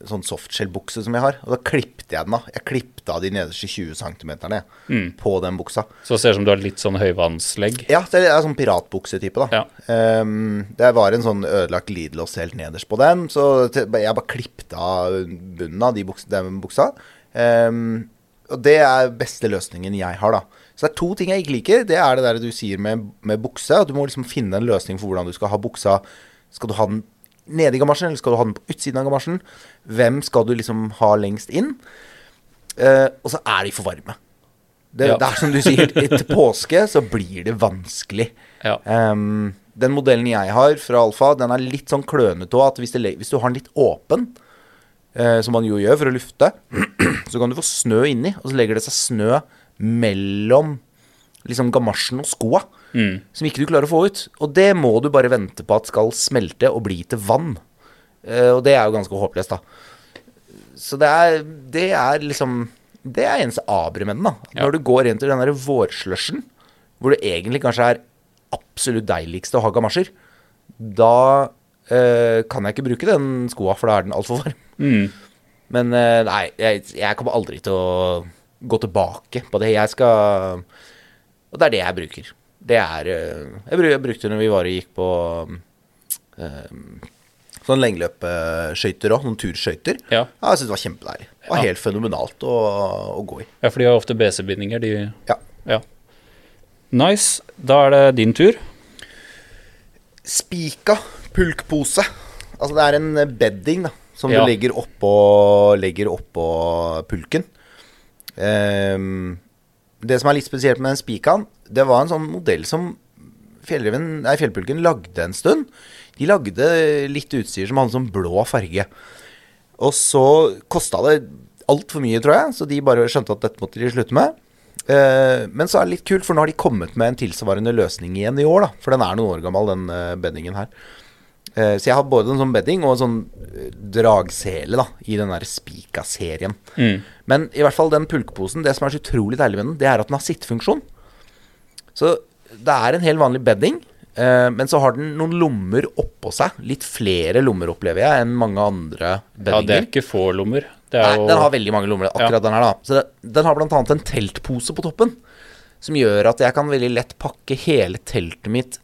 sånn softshell-bukse som jeg har. Og da klippte jeg den av. Jeg klippte av de nederste 20 cm Mm. på den buksa. Så det ser ut som du har litt sånn høyvannslegg. Ja, det er sånn piratbuksetype, da. Ja. Um, det var en sånn ødelagt glidelås helt nederst på den, så jeg bare klippte av bunnen av de buksa, den buksa. Um, og det er beste løsningen jeg har, da. Så det er to ting jeg ikke liker. Det er det der du sier med, med bukse. At du må liksom finne en løsning for hvordan du skal ha buksa. Skal du ha den nede i gamasjen, eller skal du ha den på utsiden av gamasjen? Hvem skal du liksom ha lengst inn? Eh, og så er de for varme. Det, Ja. det er som du sier, etter påske så blir det vanskelig. Ja. Um, den modellen jeg har fra Alfa, den er litt sånn klønete òg. At hvis, det, hvis du har den litt åpen, eh, som man jo gjør for å lufte, så kan du få snø inni, og så legger det seg snø mellom liksom gamasjen og skoa, Mm. som ikke du klarer å få ut. Og det må du bare vente på at skal smelte og bli til vann. Uh, og det er jo ganske håpløst, da. Så det er, det er liksom Det er eneste aberet med den, da. Ja. Når du går inn til den der vårslushen, hvor det egentlig kanskje er absolutt deiligste å ha gamasjer, da uh, kan jeg ikke bruke den skoa, for da er den altfor varm. Mm. Men uh, nei, jeg, jeg kommer aldri til å gå tilbake på det. Jeg skal Og det er det jeg bruker. Det er eh, Jeg, bruk, jeg brukte det når vi var og gikk på eh, sånn lengeløpsskøyter òg, noen turskøyter. Ja. Ja, jeg syns det var kjempedeilig. Det var Ja. helt fenomenalt å, å gå i. ja, for de har ofte BC-bindinger, de Ja. Ja. Nice. Da er det din tur. Spika pulkpose. Altså det er en bedding da, som du legger oppå, legger oppå pulken. Um, det som er litt spesielt med den spikaen, det var en sånn modell som nei, Fjellpulken lagde en stund. De lagde litt utstyr som hadde sånn blå farge. Og så kosta det altfor mye, tror jeg, så de bare skjønte at dette måtte de slutte med. Eh, men så er det litt kult, for nå har de kommet med en tilsvarende løsning igjen i år, da. For den er noen år gammel, den eh, beddingen her. Eh, så jeg har både en sånn bedding og en sånn dragsele da, i den der Spika-serien. Mm. Men i hvert fall den pulkeposen, det som er så utrolig deilig med den, det er at den har sittefunksjon. Så det er en helt vanlig bedding, eh, men så har den noen lommer oppå seg. Litt flere lommer, opplever jeg, enn mange andre beddinger. Ja, det er ikke få lommer. Er Nei, jo den har veldig mange lommer, akkurat Ja. den her, da. Så det, den har annet en teltpose på toppen, som gjør at jeg kan veldig lett pakke hele teltet mitt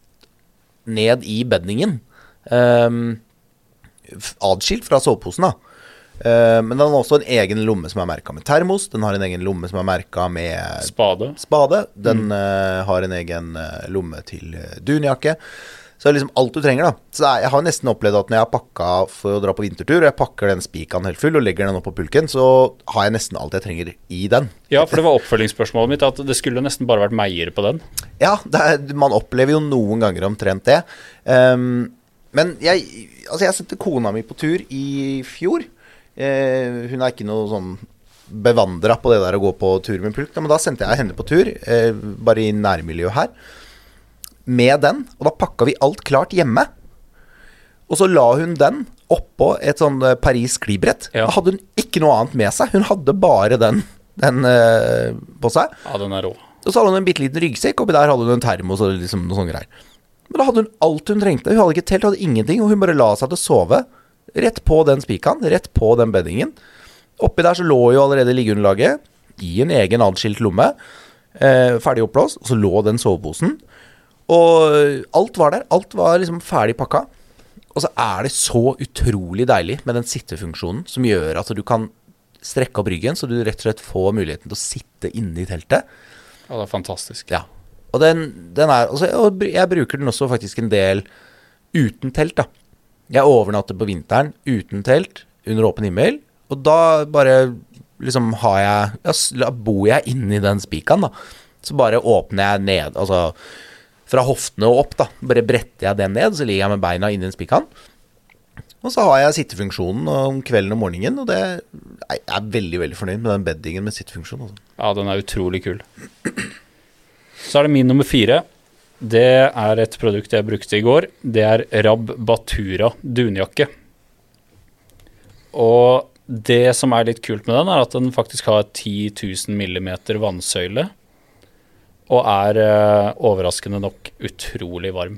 ned i beddingen. Um, f- adskilt fra soveposen, da. Eh, men den har også en egen lomme som er merka med termos. Den har en egen lomme som er merka med spade. spade. Den mm. har en egen eh, lomme til dunjakke. Så det er liksom alt du trenger, da. Så jeg har nesten opplevd at når jeg har pakka for å dra på vintertur, og jeg pakker den spikeren helt full og legger den opp på pulken, så har jeg nesten alt jeg trenger i den. Ja, for det var oppfølgingsspørsmålet mitt, at det skulle nesten bare vært meier på den. Ja, det er, man opplever jo noen ganger omtrent det. Um, men jeg, altså jeg sendte kona mi på tur i fjor. Eh, hun er ikke noe sånn bevandra på det der å gå på tur med pulk, men da sendte jeg henne på tur, eh, bare i nærmiljøet her, med den. Og da pakka vi alt klart hjemme. Og så la hun den oppå et sånn eh, Paris sklibrett. Ja. Da hadde hun ikke noe annet med seg. Hun hadde bare den, den eh, på seg. Ja, den er rå. Og så hadde hun en bitte liten ryggsekk, oppi der hadde hun en termos og liksom noe sånne greier. Men da hadde hun alt hun trengte. Hun hadde ikke telt, hadde ingenting, og hun bare la seg til å sove. Rett på den spikeren, rett på den beddingen. Oppi der så lå jo allerede liggeunderlaget i en egen adskilt lomme. Eh, ferdig oppblåst. Og så lå den soveposen. Og alt var der. Alt var liksom ferdig pakka. Og så er det så utrolig deilig med den sittefunksjonen som gjør at du kan strekke opp ryggen, så du rett og slett får muligheten til å sitte inne i teltet. Ja, det er fantastisk. Ja. Og den, den er altså, Og jeg bruker den også faktisk en del uten telt, da. Jeg overnatter på vinteren uten telt, under åpen himmel. Og da bare liksom har jeg ja, bor jeg inni den spikeren, da. Så bare åpner jeg ned, altså fra hoftene og opp, da. Bare bretter jeg den ned, så ligger jeg med beina inni den spikeren. Og så har jeg sittefunksjonen om kvelden og morgenen, og det Jeg er veldig, veldig fornøyd med den beddingen med sittefunksjon. Altså. Ja, den er utrolig kul. Så er det min nummer fire. Det er et produkt jeg brukte i går. Det er Rab Batura dunjakke. Og det som er litt kult med den, er at den faktisk har 10 000 millimeter vannsøyle. Og er eh, overraskende nok utrolig varm.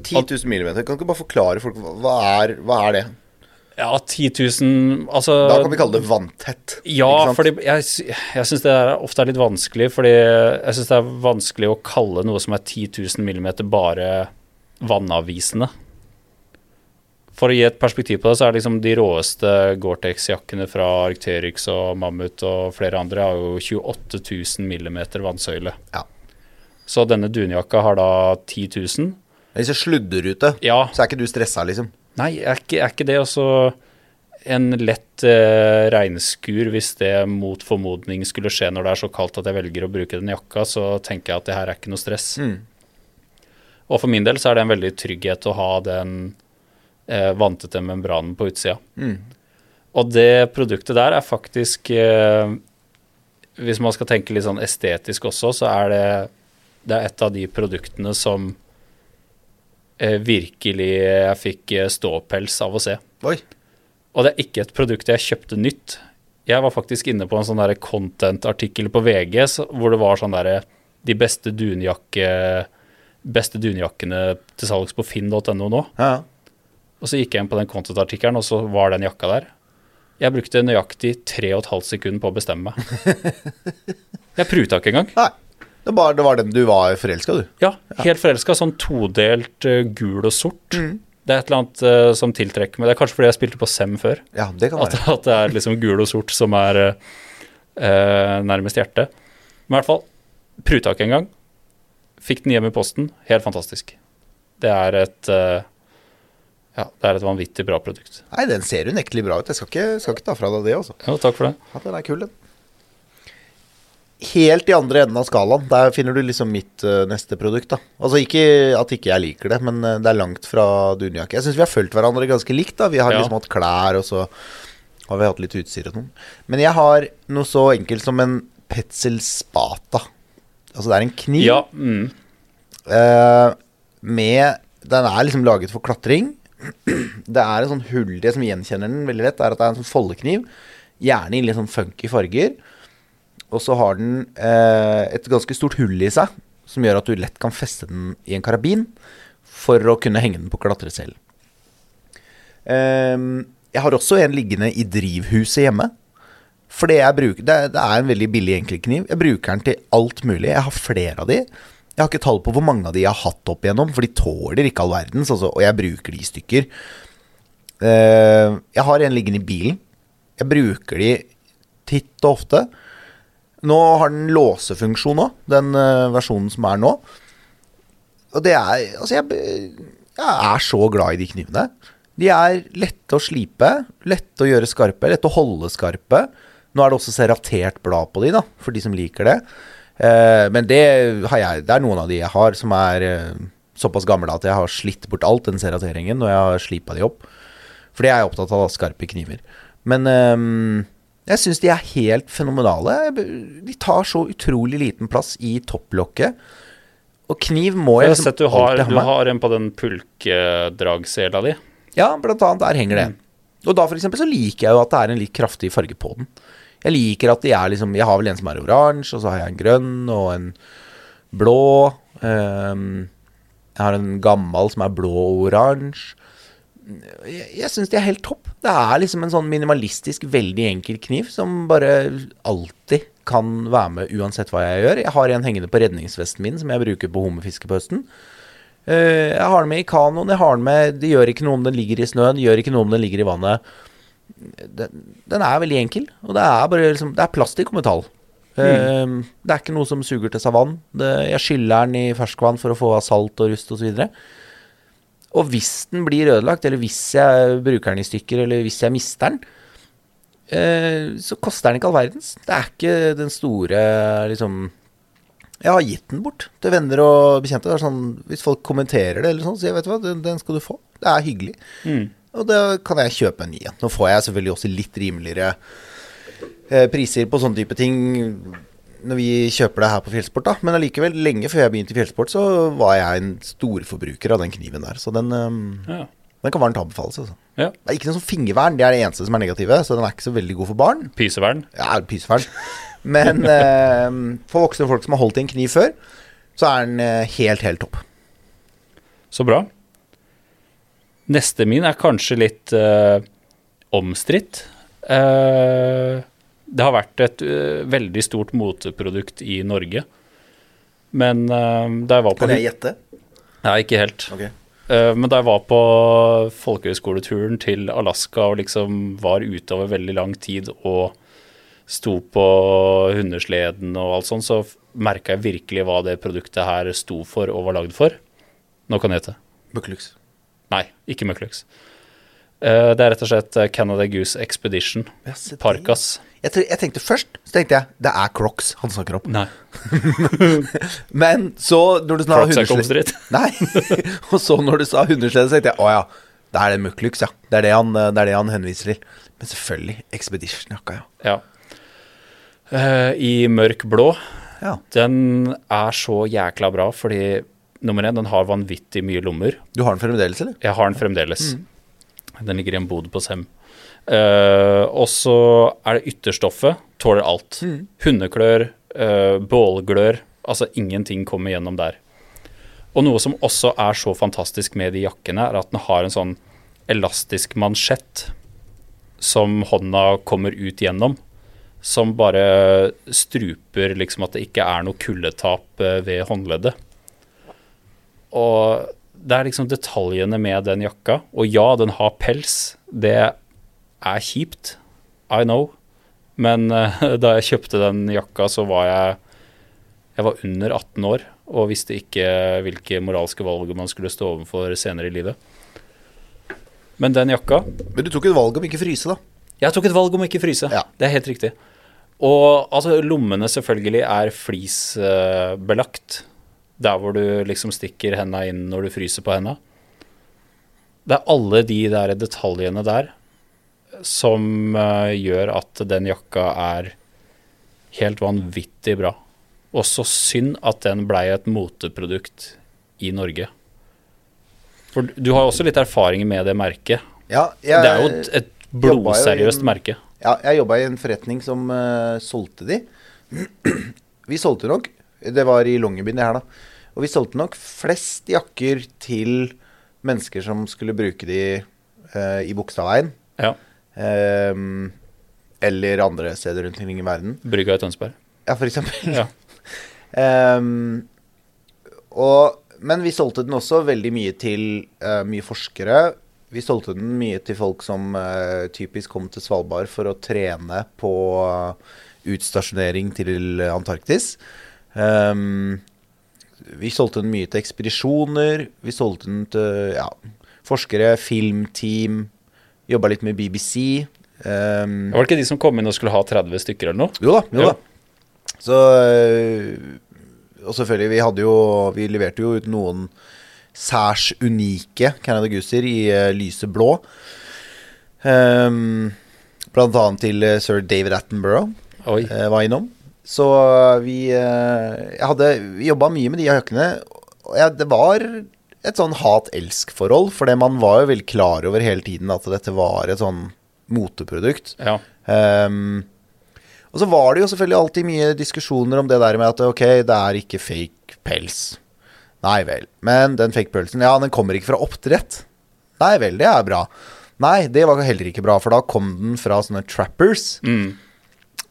10 000 millimeter. Kan du ikke bare forklare folk hva er, hva er det? Ja, 10 000 Altså Da kan vi kalle det vanntett. Ja, fordi jeg, jeg syns det er, ofte er litt vanskelig, fordi jeg syns det er vanskelig å kalle noe som er 10 000 millimeter bare vannavvisende. For å gi et perspektiv på det, så er liksom de råeste Gore-Tex-jakkene fra Arcterix og Mammut og flere andre har jo 28 000 millimeter vannsøyle. Ja. Så denne dunjakka har da 10 000. Hvis jeg sludder ute, Ja, så er ikke du stressa, liksom. Nei, er ikke, er ikke det også en lett eh, regnskur hvis det mot formodning skulle skje når det er så kaldt at jeg velger å bruke den jakka, så tenker jeg at det her er ikke noe stress. Mm. Og for min del så er det en veldig trygghet å ha den eh, vantete membranen på utsida. Mm. Og det produktet der er faktisk eh, Hvis man skal tenke litt sånn estetisk også, så er det, det er et av de produktene som virkelig jeg fikk eh, ståpels av å se. Oi. Og det er ikke et produkt jeg kjøpte nytt. Jeg var faktisk inne på en sånn der content-artikkel på VG hvor det var sånn derre De beste dunjakke beste dunjakkene til salgs på finn.no nå. Ja. Og så gikk jeg inn på den content-artikkelen, og så var den jakka der. Jeg brukte nøyaktig tre og et halvt sekund på å bestemme meg. Jeg pruta ikke engang. Nei. Det var, det var den du var forelska, du. Ja, helt forelska. Sånn todelt uh, gul og sort. Mm. Det er et eller annet uh, som tiltrekker meg. Det er kanskje fordi jeg spilte på Sem før. Ja, det kan At, være. at det er liksom gul og sort som er eh, nærmest hjertet. Men i hvert fall, pruta ikke engang. Fikk den hjem i posten. Helt fantastisk. Det er et ja, det er et vanvittig bra produkt. Nei, den ser unektelig bra ut. Jeg skal ikke, skal ikke ta fra deg det, altså. Jo, takk for det. Ja, den er kul, den. Helt i andre enden av skalaen, der finner du liksom mitt uh, neste produkt, da. Altså ikke at ikke jeg liker det, men eh, det er langt fra dunjakke. Jeg syns vi har fulgt hverandre ganske likt, da. Vi har Ja. liksom hatt klær, og så har vi hatt litt utstyr og noen. Men jeg har noe så enkelt som en Petzl spata. Altså det er en kniv Ja, mm, uh, med Den er liksom laget for klatring. Det er en sånn hull Det som gjenkjenner den veldig lett, er at det er en sånn foldekniv. Gjerne i litt sånn funky farger. Og så har den eh, et ganske stort hull i seg, som gjør at du lett kan feste den i en karabin for å kunne henge den på klatreselen. Eh, jeg har også en liggende i drivhuset hjemme. For det, bruker, det, det er en veldig billig enkeltkniv. Jeg bruker den til alt mulig. Jeg har flere av de. Jeg har ikke tall på hvor mange av de jeg har hatt opp igjennom, for de tåler ikke all verdens, altså, og jeg bruker de i stykker. Eh, jeg har en liggende i bilen. Jeg bruker de titt og ofte. Nå har den låsefunksjon òg, den eh, versjonen som er nå. Og det er Altså, jeg, jeg er så glad i de knivene. De er lette å slipe, lette å gjøre skarpe, lette å holde skarpe. Nå er det også serratert blad på de, da, for de som liker det. Eh, men det jeg Det er noen av de jeg har som er eh, såpass gamle at jeg har slitt bort alt den serrateringen når jeg har slipa de opp. For det er jeg opptatt av, da, skarpe kniver. Men ehm, jeg syns de er helt fenomenale. De tar så utrolig liten plass i topplokket. Og kniv må Jeg jeg liksom du har, du har en på den pulkedragsela di. Ja, blant annet der henger det. Og da for eksempel så liker jeg jo at det er en litt kraftig farge på den. Jeg liker at de er liksom Jeg har vel en som er oransje, og så har jeg en grønn og en blå. Um, jeg har en gammel som er blå og oransje. Jeg, jeg syns de er helt topp. Det er liksom en sånn minimalistisk, veldig enkel kniv som bare alltid kan være med uansett hva jeg gjør. Jeg har en hengende på redningsvesten min som jeg bruker på hummerfiske på høsten. Eh, jeg har den med i kanoen. Jeg har den med Det gjør ikke noe om den ligger i snøen, det gjør ikke noe om den ligger i vannet. Den, den er veldig enkel, og det er bare liksom Det er plastikk og metall. Mm. det er ikke noe som suger til seg vann. Jeg skyller den i ferskvann for å få av salt og rust osv. Og, og hvis den blir ødelagt, eller hvis jeg bruker den i stykker, eller hvis jeg mister den, eh, så koster den ikke all verdens. Det er ikke den store liksom Jeg har gitt den bort til venner og bekjente. Det er sånn, hvis folk kommenterer det, eller sånn, så sier jeg vet du hva, den, den skal du få. Det er hyggelig. Og da kan jeg kjøpe en ny en. Nå får jeg selvfølgelig også litt rimeligere eh, priser på sånne type ting når vi kjøper det her på Fjellsport, da. Men allikevel, lenge før jeg begynte i Fjellsport, så var jeg en storforbruker av den kniven der. Så den, um, Ja. den kan varmt anbefales, altså. ja. Det er ikke noe sånn fingervern, det er det eneste som er negative, så den er ikke så veldig god for barn. Pysevern. Ja, pysevern. Men ehm, for voksne folk som har holdt i en kniv før, så er den eh, helt, helt topp. Så bra. Neste min er kanskje litt uh, omstridt. Eh, det har vært et uh, veldig stort moteprodukt i Norge. Men uh, da jeg var på Kan jeg gjette? Nei, ikke helt. Ok. Uh, men da jeg var på folkehøyskoleturen til Alaska og liksom var ute over veldig lang tid og sto på hundesleden og alt sånt, så merka jeg virkelig hva det produktet her sto for og var lagd for. Nå kan jeg gjette. Bucklux. Nei, ikke. Eh, det er rett og slett Canada Goose Expedition. Det. Parkas. Jeg, jeg tenkte først Så tenkte jeg det er Crocs han snakker om. Nei, Men så, når du sa hundeslede. Nei. og så når du sa hundeslede, så tenkte jeg å ja, det er det Muklux, ja. Det er det, han, det er det han henviser til. Men selvfølgelig Expedition-jakka, ja. Ja. Uh, I mørk blå. ja. Den er så jækla bra fordi nummer én, den har vanvittig mye lommer. Du har den fremdeles, eller? Jeg har den fremdeles. Den ligger i en bod på Sem. Eh, og så er det ytterstoffet. Tåler alt. Hundeklør, uh, bålglør. Altså ingenting kommer gjennom der. Og noe som også er så fantastisk med de jakkene, er at den har en sånn elastisk mansjett som hånda kommer ut gjennom. Som bare struper liksom at det ikke er noe kuldetap eh, ved håndleddet. Og det er liksom detaljene med den jakka. Og ja, den har pels. Det er kjipt. I know. Men eh, da jeg kjøpte den jakka, så var jeg Jeg var under 18 år og visste ikke hvilke moralske valg man skulle stå overfor senere i livet. Men den jakka Men du tok et valg om ikke fryse, da. Jeg tok et valg om ikke fryse. Ja. Det er helt riktig. Og altså, lommene selvfølgelig er flisbelagt. Der hvor du liksom stikker henda inn når du fryser på henda. Det er alle de der detaljene der som eh, gjør at den jakka er helt vanvittig bra. Og så synd at den blei et moteprodukt i Norge. For du har også litt erfaring med det merket. Ja, jeg, Det er jo et, blodseriøst en- merke. Ja, jeg jobba i en forretning som uh, solgte de. vi solgte nok Det var i Longyearbyen, det her, da. Og vi solgte nok flest jakker til mennesker som skulle bruke de uh, i Bogstadveien. Ja. Ehm, eller andre steder rundt omkring i verden. Brygga i Tønsberg. Ja, for eksempel. Ja. Ehm, og, men vi solgte den også veldig mye til eh, mye forskere. Vi solgte den mye til folk som eh, typisk kom til Svalbard for å trene på eh, utstasjonering til Antarktis. Um, vi solgte den mye til ekspedisjoner. Vi solgte den til ja, forskere, filmteam. Jobba litt med BBC. Um, Var det ikke de som kom inn og skulle ha 30 stykker eller noe? jo da, jo Ja. da. Så øh, Og selvfølgelig, vi hadde jo Vi leverte jo ut noen særs unike Canada Gooser i uh, lyse blå. Um, blant annet til øh, sir David Attenborough Oi. Uh, var innom. Så vi uh, Jeg hadde Vi jobba mye med de jakkene, og ja, det var et sånn hat-elsk-forhold, for man var jo vel klar over hele tiden at dette var et sånn moteprodukt. Ja. Um, og så var det jo selvfølgelig alltid mye diskusjoner om det der med at ok, det er ikke fake pels. Nei vel. Men den fake pelsen, ja, den kommer ikke fra oppdrett. Nei vel, det er bra. Nei, det var heller ikke bra, for da kom den fra sånne trappers. Mm.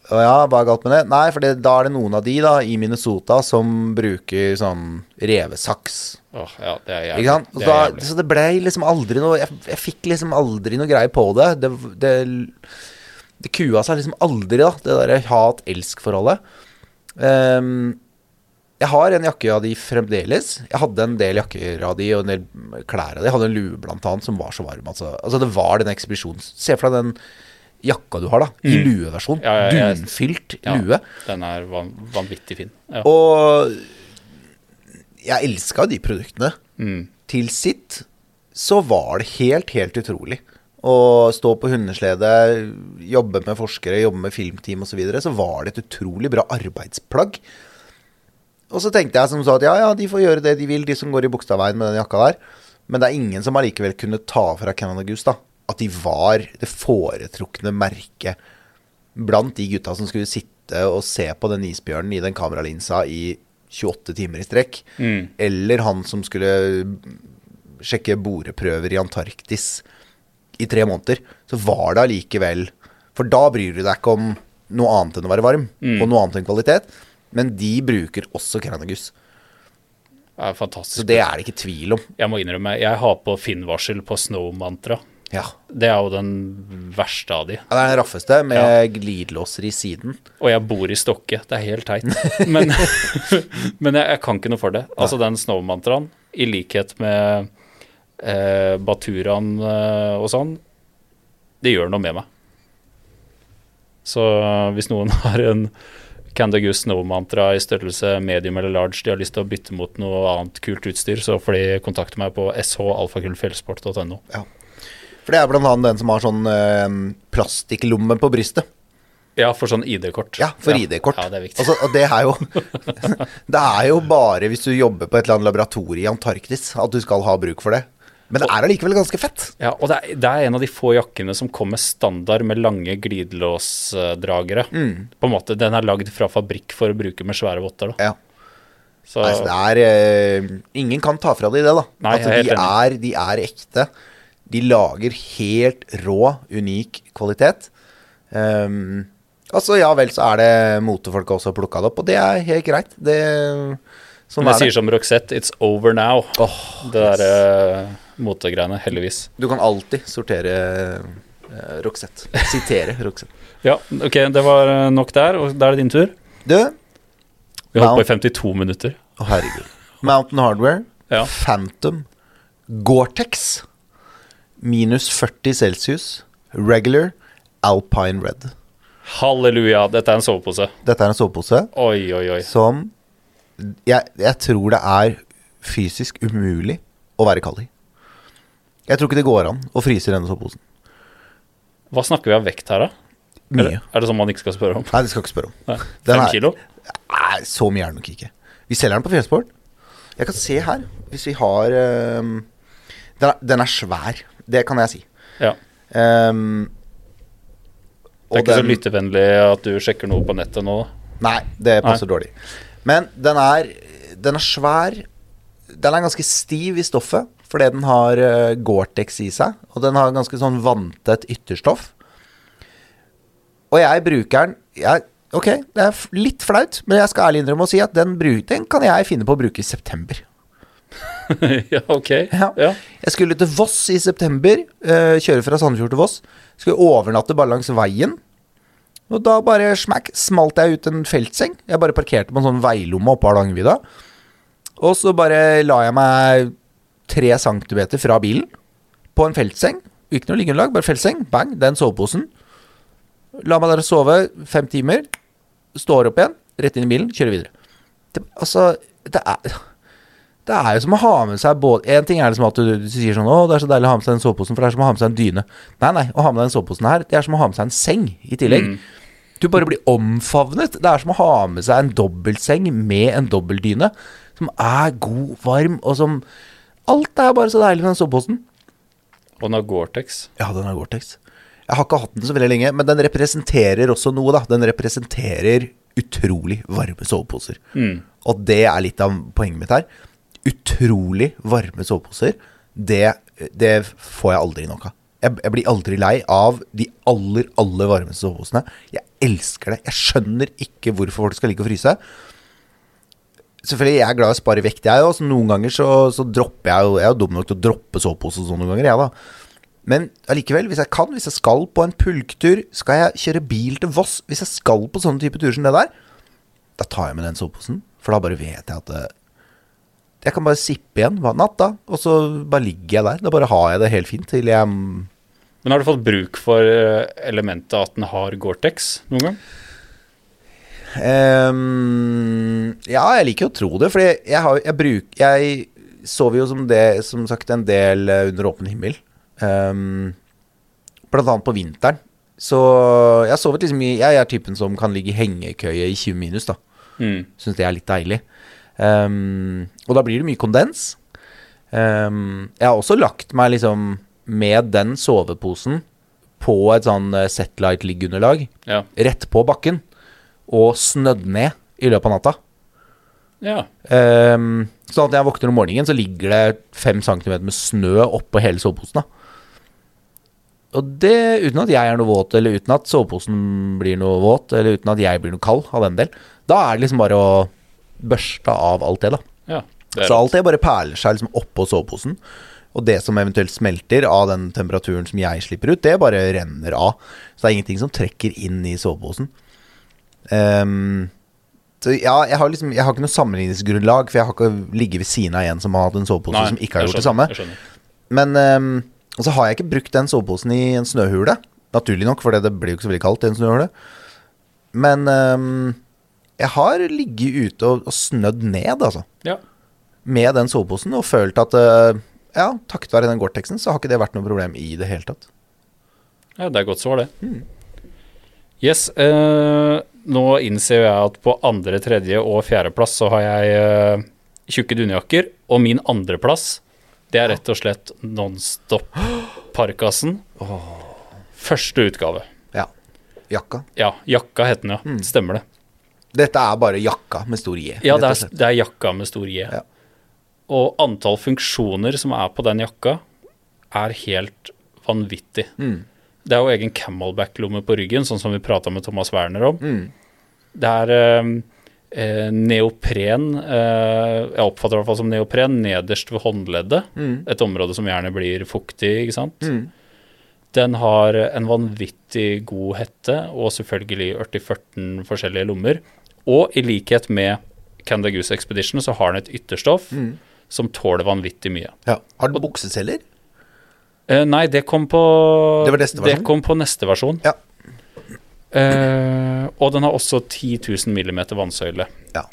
Ja, hva er galt med det? Nei, for det, da er det noen av de da i Minnesota som bruker sånn revesaks. Oh, ja, det er jævlig. Ikke sant? Det da, så det ble liksom aldri noe Jeg, jeg fikk liksom aldri noe greie på det. Det, det, det kua seg liksom aldri, da, det derre hat-elsk-forholdet. Um, jeg har en jakke av de fremdeles. Jeg hadde en del jakker av de og en del klær av de. Jeg hadde en lue blant annet som var så varm. Altså, altså det var den ekspedisjonen Se for deg den jakka du har, da. I Mm. lueversjon. Ja, ja, ja, Dunfylt lue. Den er van vanvittig fin. Ja. Og jeg elska de produktene. Mm. Til sitt så var det helt, helt utrolig. Å stå på hundeslede, jobbe med forskere, jobbe med filmteam osv., så, videre, så var det et utrolig bra arbeidsplagg. Og så tenkte jeg som sa at ja, ja, de får gjøre det de vil, de som går i Bogstadveien med den jakka der. Men det er ingen som allikevel kunne ta fra Canada Goose da, at de var det foretrukne merket blant de gutta som skulle sitte og se på den isbjørnen i den kameralinsa i 28 timer i strekk. Mm. Eller han som skulle sjekke boreprøver i Antarktis i tre måneder. Så var det allikevel For da bryr du deg ikke om noe annet enn å være varm, Mm. og noe annet enn kvalitet. Men de bruker også Kranagus. Det er fantastisk. Så det er det ikke tvil om. Jeg må innrømme, jeg har på Finn-varsel på Snow Mantra. Ja. Det er jo den verste av de. Ja, Det er den raffeste, med glidelåser i siden. Og jeg bor i Stokke, det er helt teit. Men, men jeg, jeg kan ikke noe for det. Altså den Snow-mantraen, i likhet med eh, Baturaen eh, og sånn, det gjør noe med meg. Så eh, hvis noen har en Canada Goose Snow-mantra i størrelse medium eller large de har lyst til å bytte mot noe annet kult utstyr, så får de kontakte meg på shalfakullfjellsport.no. For det er blant annet den som har sånn øh, plastikklomme på brystet. Ja, for sånn ID-kort. Ja, for ID-kort. Ja, det er viktig. Altså, og det er jo Det er jo bare hvis du jobber på et eller annet laboratorie i Antarktis at du skal ha bruk for det. Men det er allikevel ganske fett. Ja, og det er, det er en av de få jakkene som kommer standard med lange glidelåsdragere. Mm. På en måte, Den er lagd fra fabrikk for å bruke med svære votter. Da. Ja. Så, Altså, det er eh, Ingen kan ta fra de det, da. Nei, altså, de, er, de er ekte. De lager helt rå, unik kvalitet. Um, altså, ja vel, så er det motefolk også plukka det opp, og det er helt greit. Det, sånn er sier som Roxette, it's over now. Oh, det derre motegreiene, heldigvis. Du kan alltid sortere uh, Roxette. Sitere Roxette. Ja, ok, det var eh, nok der, og da er det din tur. Du, Vi holdt på i 52 minutter. Å, herregud. Mountain Hardware, Ja. Phantom, Gore-Tex, minus 40 celsius, regular, Alpine Red. Halleluja, dette er en sovepose. Dette er en sovepose Oi, oi, oi. som jeg, jeg tror det er fysisk umulig å være kald i. Jeg tror ikke det går an å fryse i denne soveposen. Hva snakker vi av vekt her, da? Mye. Er, er det sånn man ikke skal spørre om? Nei, det skal ikke spørre om. Nei. Den Fem er- kilo? Nei, så mye er det nok ikke. Vi selger den på Fjellsport. Jeg kan se her, hvis vi har ehm, den, er, den er svær. Det kan jeg si. Ja. Um, Det er ikke så lyttevennlig at du sjekker noe på nettet nå. Nei, det passer dårlig. Men den er, den er svær. Den er ganske stiv i stoffet, fordi den har uh, Gore-Tex i seg. Og den har ganske sånn vanntett ytterstoff. Og jeg bruker den jeg, Ok, det er litt flaut, men jeg skal ærlig innrømme å si at den, bruk, den kan jeg finne på å bruke i september. ja, ok. Ja. Ja. Jeg skulle til Voss i september. eh, kjøre fra Sandefjord til Voss. Skulle overnatte bare langs veien. Og da bare smakk, smalt jeg ut en feltseng. Jeg bare parkerte på en sånn veilomme oppe på Hardangervidda. Og så bare la jeg meg tre centimeter fra bilen på en feltseng. Ikke noe liggeunderlag, bare feltseng. Bang, den soveposen. La meg der sove fem timer. Står opp igjen, rett inn i bilen, kjører videre. Det, altså, det er det er jo som å ha med seg både En ting er det som at du, du sier sånn 'Å, det er så deilig å ha med seg den soveposen', for det er som å ha med seg en dyne. Nei, nei, å ha med den soveposen her, det er som å ha med seg en seng i tillegg. Mm. Du bare blir omfavnet. Det er som å ha med seg en dobbeltseng med en dobbeltdyne. som er god, varm, og som Alt er bare så deilig med den soveposen. Og den har Gore-Tex. Ja, den har Gore-Tex. Jeg har ikke hatt den så veldig lenge, men den representerer også noe, da. Den representerer utrolig varme soveposer. Og det er litt av poenget mitt her. Utrolig varme soveposer, det, det får jeg aldri nok av. Jeg, jeg blir aldri lei av de aller, aller varmeste soveposene. Jeg elsker det. Jeg skjønner ikke hvorfor folk skal ligge og fryse. Selvfølgelig, jeg er glad i å spare vekt, jeg òg. Noen ganger så, så dropper jeg jo Jeg er jo dum nok til å droppe sovepose og sånn noen ganger, jeg, da. Men allikevel, hvis jeg kan, hvis jeg skal på en pulktur, skal jeg kjøre bil til Voss Hvis jeg skal på sånne type turer som det der, da tar jeg med den soveposen. For da bare vet jeg at Jeg kan bare sippe igjen hva natt, da. Og så bare ligger jeg der. Da bare har jeg det helt fint til jeg Men har du fått bruk for eh, elementet at den har Gore-Tex noen gang? Um, ja, jeg liker jo å tro det, fordi jeg, jeg, jeg sover jo som det, som sagt, en del eh, under åpen himmel. Um, blant annet på vinteren. Så jeg har sovet liksom i Jeg er typen som kan ligge i hengekøye i 20 minus, da. Mm. Syns det er litt deilig. Ehm, og da blir det mye kondens. Um, jeg har også lagt meg liksom med den soveposen på et sånn eh, Setlight-liggeunderlag Ja. rett på bakken og snødd ned i løpet av natta. ja. Um, sånn at jeg våkner om morgenen, så ligger det fem centimeter med snø oppå hele soveposen. da. Og det uten at jeg er noe våt, eller uten at soveposen blir noe våt, eller uten at jeg blir noe kald av den del. Da er det liksom bare å børste av alt det, da. ja. Det Så alt det bare perler seg liksom oppå soveposen. Og det som eventuelt smelter av den temperaturen som jeg slipper ut, det bare renner av. Så det er ingenting som trekker inn i soveposen. Um, så ja, jeg har liksom Jeg har ikke noe sammenligningsgrunnlag, for jeg har ikke ligget ved siden av en som har hatt en sovepose Nei, som ikke har gjort gjort det samme. skjønner, skjønner. Men um, Og så har jeg ikke brukt den soveposen i en snøhule. Naturlig nok, for det blir jo ikke så veldig kaldt i en snøhule. Men ehm, jeg har ligget ute og, og snødd ned, altså Ja. med den soveposen og følt at uh, ja, takket være den Gore-Texen, så har ikke det vært noe problem i det hele tatt. ja, det er godt svar, det. Yes. Uh, nå innser jeg at på andre, tredje og fjerdeplass så har jeg uh, tjukke dunjakker. Og min andreplass, det er rett og slett Nonstop-parkasen. Første utgave. Ja. Jakka. Ja, jakka het den, ja. Mm. Stemmer det. Dette er bare jakka med stor J. Ja, det er, det er jakka med stor J. Ja. Og antall funksjoner som er på den jakka, er helt vanvittig. Mm. Det er jo egen camelback-lomme på ryggen, sånn som vi prata med Thomas Werner om. Mm. Det er eh, eh, neopren eh, Jeg oppfatter det i hvert fall som neopren nederst ved håndleddet. Mm. Et område som gjerne blir fuktig, ikke sant. Mm. Den har en vanvittig god hette, og selvfølgelig 40-14 forskjellige lommer. Og i likhet med Canada Goose Expedition, så har den et ytterstoff Mm. som tåler vanvittig mye. Ja. Har den bukseceller? Uh, nei, det kom på Det var neste versjon? Det kom på neste versjon. Ja. Uh, og den har også 10 000 millimeter vannsøyle. Ja.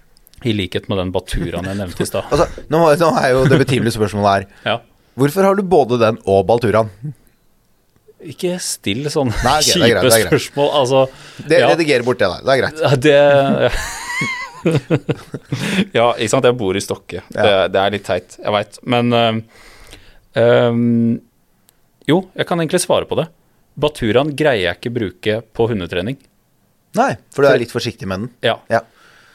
I likhet med den Baturaen jeg nevnte i stad. Altså, nå, nå er jo det betimelige spørsmålet her Ja. Hvorfor har du både den og Balturaen? Ikke still sånne Nei, okay, er kjipe greit, er spørsmål. Altså, Det, ja, Rediger bort det der. Det er greit. Ja, Det Ja, ikke sant. Jeg bor i Stokke. Det, det er litt teit, jeg veit. Men øhm, Jo, jeg kan egentlig svare på det. Baturaen greier jeg ikke bruke på hundetrening. Nei, for du er litt forsiktig med den. Ja. Ja.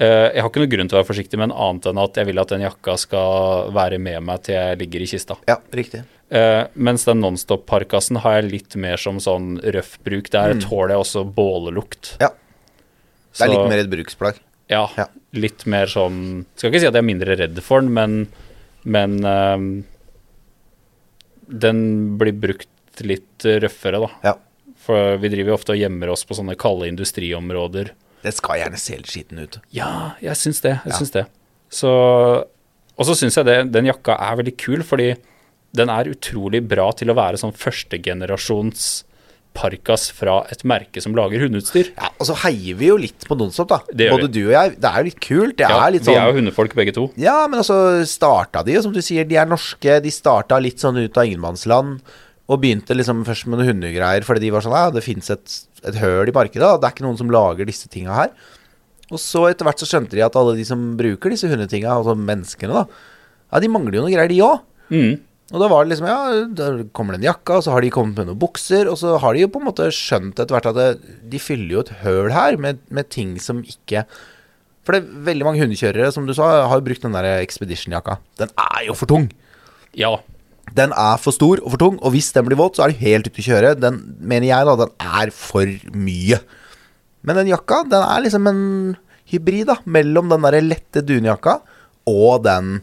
Uh, jeg har ikke noen grunn til å være forsiktig med en annet enn at jeg vil at den jakka skal være med meg til jeg ligger i kista. Ja, riktig. Eh, mens den Nonstop-parkasen har jeg litt mer som sånn røff bruk. Der tåler jeg også bålelukt. Ja. Det er Så- litt mer et bruksplagg. Ja, Ja. litt mer sånn Skal ikke si at jeg er mindre redd for den, men, men uh, den blir brukt litt røffere, da. Ja. For vi driver jo ofte og gjemmer oss på sånne kalde industriområder. Det skal gjerne se litt skitten ut. Ja, jeg syns det. Jeg Ja. syns det. Så Og så syns jeg det, den jakka er veldig kul, fordi den er utrolig bra til å være sånn førstegenerasjons parkas fra et merke som lager hundeutstyr. Ja, Og så heier vi jo litt på Nonstop, da. Både vi. du og jeg. Det er jo litt kult. Det Ja, er litt Vi er sånn jo hundefolk begge to. Ja, men altså starta de jo, som du sier, de er norske. De starta litt sånn ut av ingenmannsland. Og begynte liksom først med noen hundegreier fordi de var sånn Ja, det fins et, et høl i markedet, og det er ikke noen som lager disse tinga her. Og så etter hvert så skjønte de at alle de som bruker disse hundetinga, altså menneskene, da, ja, de mangler jo noen greier, de òg. Mm. Og da var det liksom, ja, da kommer det en jakke, og så har de kommet med noen bukser, og så har de jo på en måte skjønt etter hvert at det, de fyller jo et høl her med, med ting som ikke For det er veldig mange hundekjørere, som du sa, har jo brukt den der Expedition-jakka. Den er jo for tung. Ja. Den er for stor og for tung, og hvis den blir våt, så er det helt ute å kjøre. Den mener jeg da, den er for mye. Men den jakka, den er liksom en hybrid da, mellom den der lette dunjakka og den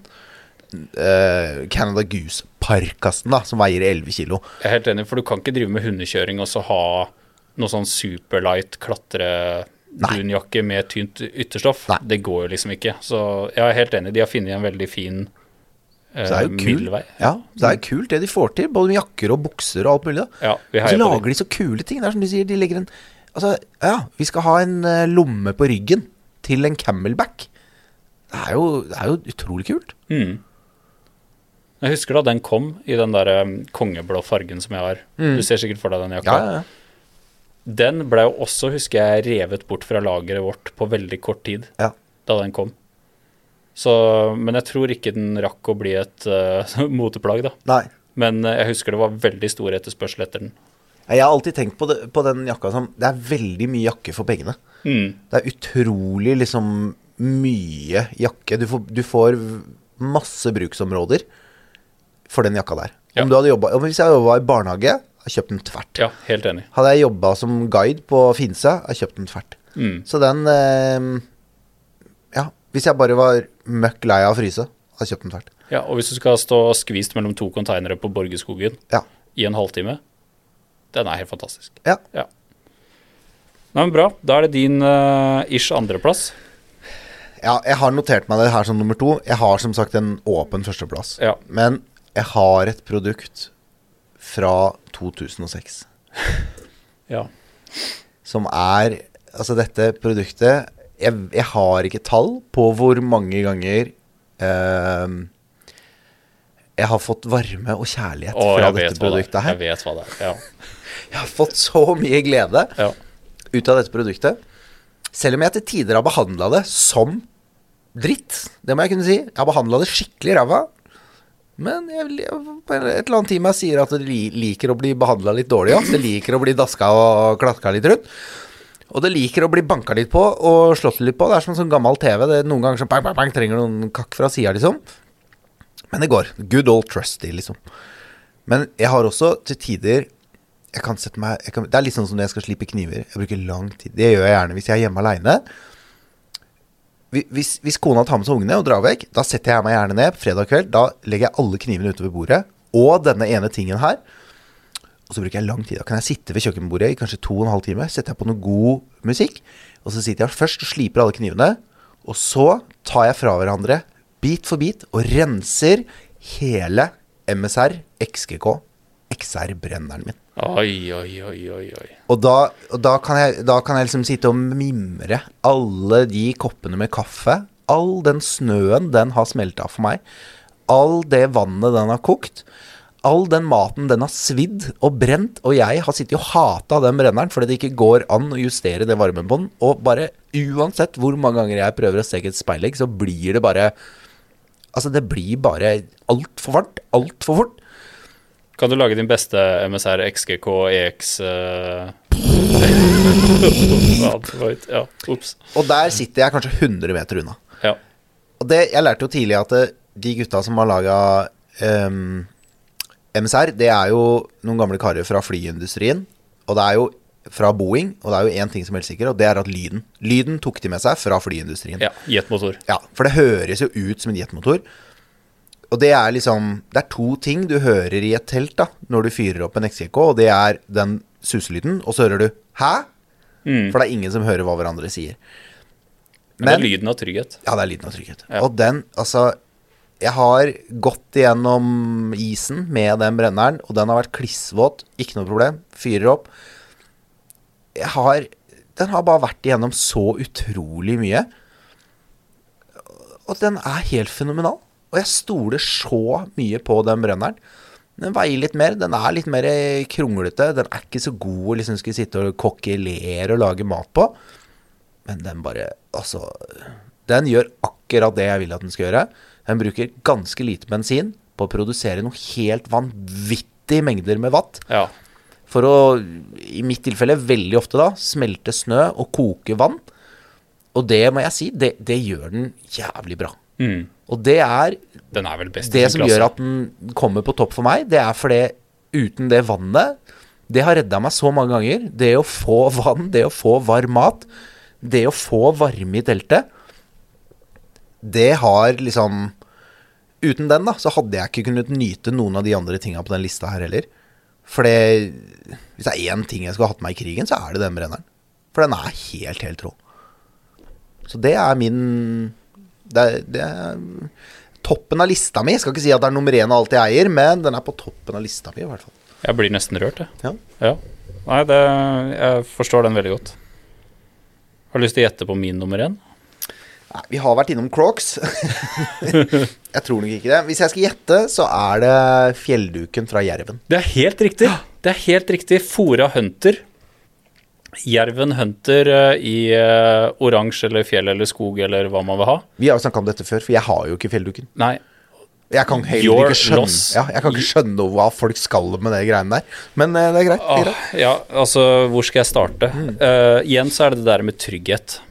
eh, Canada Goose-parkasen da, som veier 11 kilo. Jeg er helt enig, for du kan ikke drive med hundekjøring og så ha noe sånn superlight klatre-dunjakke med tynt ytterstoff. Nei. Det går jo liksom ikke. Så jeg er helt enig, de har funnet en veldig fin eh, Så det er jo kult. Ja, det er kult det de får til, både med jakker og bukser og alt mulig. Ja, vi Så lager de så kule ting. Det er som du sier, de legger en Altså, ja, vi skal ha en eh, lomme på ryggen til en camelback. Det er jo, det er jo utrolig kult. Mm. Jeg husker da den kom i den der um, kongeblå fargen som jeg har. Du ser sikkert for deg den jakka. Mm. Ja, ja, ja. Den ble jo også, husker jeg, revet bort fra lageret vårt på veldig kort tid ja. da den kom. Så, men jeg tror ikke den rakk å bli et uh, moteplagg, da. Nei. Men uh, jeg husker det var veldig stor etterspørsel etter den. Jeg har alltid tenkt på, det, på den jakka som Det er veldig mye jakke for pengene. Mm. Det er utrolig liksom mye jakke. Du får, du får masse bruksområder for den jakka der. Ja. Om du hadde jobbet, om Hvis jeg jobba i barnehage, hadde jeg kjøpt den tvert. Ja, helt enig. Hadde jeg jobba som guide på Finse, hadde jeg kjøpt den tvert. Mm. Så den eh, Ja, hvis jeg bare var møkk lei av å fryse, hadde jeg kjøpt den tvert. Ja, og hvis du skal stå skvist mellom to konteinere på Borgeskogen Ja. i en halvtime, den er helt fantastisk. ja. Ja. Nei, men bra. Da er det din uh, ish andreplass. Ja, jeg har notert meg det her som nummer to. Jeg har som sagt en åpen førsteplass. Ja. Men jeg har et produkt fra 2006 Ja. som er Altså, dette produktet Jeg, jeg har ikke tall på hvor mange ganger eh, jeg har fått varme og kjærlighet Åh, fra dette det produktet er. her. Jeg vet hva det er. Ja. Jeg har fått så mye glede Ja. ut av dette produktet. Selv om jeg til tider har behandla det som dritt. Det må jeg kunne si. Jeg har behandla det skikkelig ræva. Men jeg, jeg, et eller annet tid meg sier at det liker å bli behandla litt dårlig ja. Det liker å bli daska og klatka litt rundt. Og det liker å bli banka litt på og slått litt på. Det er som en sånn gammel TV. Det er Noen ganger så bang, bang, bang, trenger noen kakk fra sida, liksom. Men det går. Good old trusty, liksom. Men jeg har også til tider jeg kan sette meg jeg kan, Det er litt sånn som når jeg skal slipe kniver. Jeg bruker lang tid. Det gjør jeg gjerne hvis jeg er hjemme aleine. Hvis, hvis kona tar med seg ungene og drar vekk, da setter jeg meg gjerne ned på fredag kveld. Da legger jeg alle knivene utover bordet. Og denne ene tingen her. Og så bruker jeg lang tid. Da kan jeg sitte ved kjøkkenbordet i kanskje to og en halv time. Setter jeg på noe god musikk. Og så sitter jeg først og sliper alle knivene. Og så tar jeg fra hverandre bit for bit og renser hele MSR XGK XR-brenneren min. Oi, oi, oi, oi. oi. Og da, og da, kan jeg, da kan jeg liksom sitte og mimre alle de koppene med kaffe. All den snøen den har smelta for meg. All det vannet den har kokt. All den maten den har svidd og brent. Og jeg har sittet og hata den brenneren fordi det ikke går an å justere det varmen på den. Og bare uansett hvor mange ganger jeg prøver å steke et speilegg, så blir det bare Altså, det blir bare altfor varmt. Altfor fort. Kan du lage din beste MSR XGK EX uh... Ja. Og der sitter jeg kanskje 100 meter unna. Ja. Og det, jeg lærte jo tidlig at de gutta som har laga MSR, det er jo noen gamle karer fra flyindustrien. Og det er jo fra Boeing, og det er jo én ting som er helt sikker, og det er at lyden Lyden tok de med seg fra flyindustrien. ja Jetmotor. Ja, for det høres jo ut som en jetmotor. Og det er liksom Det er to ting du hører i et telt da når du fyrer opp en XGK, og det er den suselyden, og så hører du 'hæ?' Mm. For det er ingen som hører hva hverandre sier. Men, det er lyden av trygghet. Ja, det er lyden av trygghet. Ja. Og den, altså Jeg har gått igjennom isen med den brenneren, og den har vært klissvåt. Ikke noe problem. Fyrer opp. Jeg har Den har bare vært igjennom så utrolig mye. Og den er helt fenomenal. Og jeg stoler så mye på den brenneren. Den veier litt mer. Den er litt mer kronglete. Den er ikke så god å liksom skulle sitte og kokkelere og lage mat på. Men den bare Altså Den gjør akkurat det jeg vil at den skal gjøre. Den bruker ganske lite bensin på å produsere noe helt vanvittige mengder med watt. Ja. For å, i mitt tilfelle, veldig ofte da, smelte snø og koke vann. Og det må jeg si, det, det gjør den jævlig bra. Mm. Og det er Den er det som gjør at den kommer på topp for meg. Det er fordi uten det vannet Det har redda meg så mange ganger. Det å få vann, det å få varm mat, det å få varme i teltet, det har liksom Uten den, da, så hadde jeg ikke kunnet nyte noen av de andre tinga på den lista her heller. For det Hvis det er én ting jeg skulle hatt med i krigen, så er det den brenneren. For den er helt, helt rå. Så det er min Det er, det er toppen av lista mi. Jeg Skal ikke si at det er nummer én av alt jeg eier, men den er på toppen av lista mi, i hvert fall. Jeg blir nesten rørt, jeg. Ja. Ja. Nei, det, jeg forstår den veldig godt. Har du lyst til å gjette på min nummer én? Nei, vi har vært innom Crocs. jeg tror nok ikke det. Hvis jeg skal gjette, så er det fjellduken fra Jerven. Det er helt riktig. Det er helt riktig. Fora Hunter. Jerven Hunter eh, i eh, oransje eller fjell eller skog eller hva man vil ha. Vi har jo snakka om dette før, for jeg har jo ikke fjellduken. Nei, Jeg kan heller ikke skjønne ja, Jeg kan ikke skjønne hva folk skal med de greiene der. Men eh, det er greit. Det er greit. ja, altså, hvor skal jeg starte? Eh, igjen så er det det der med trygghet.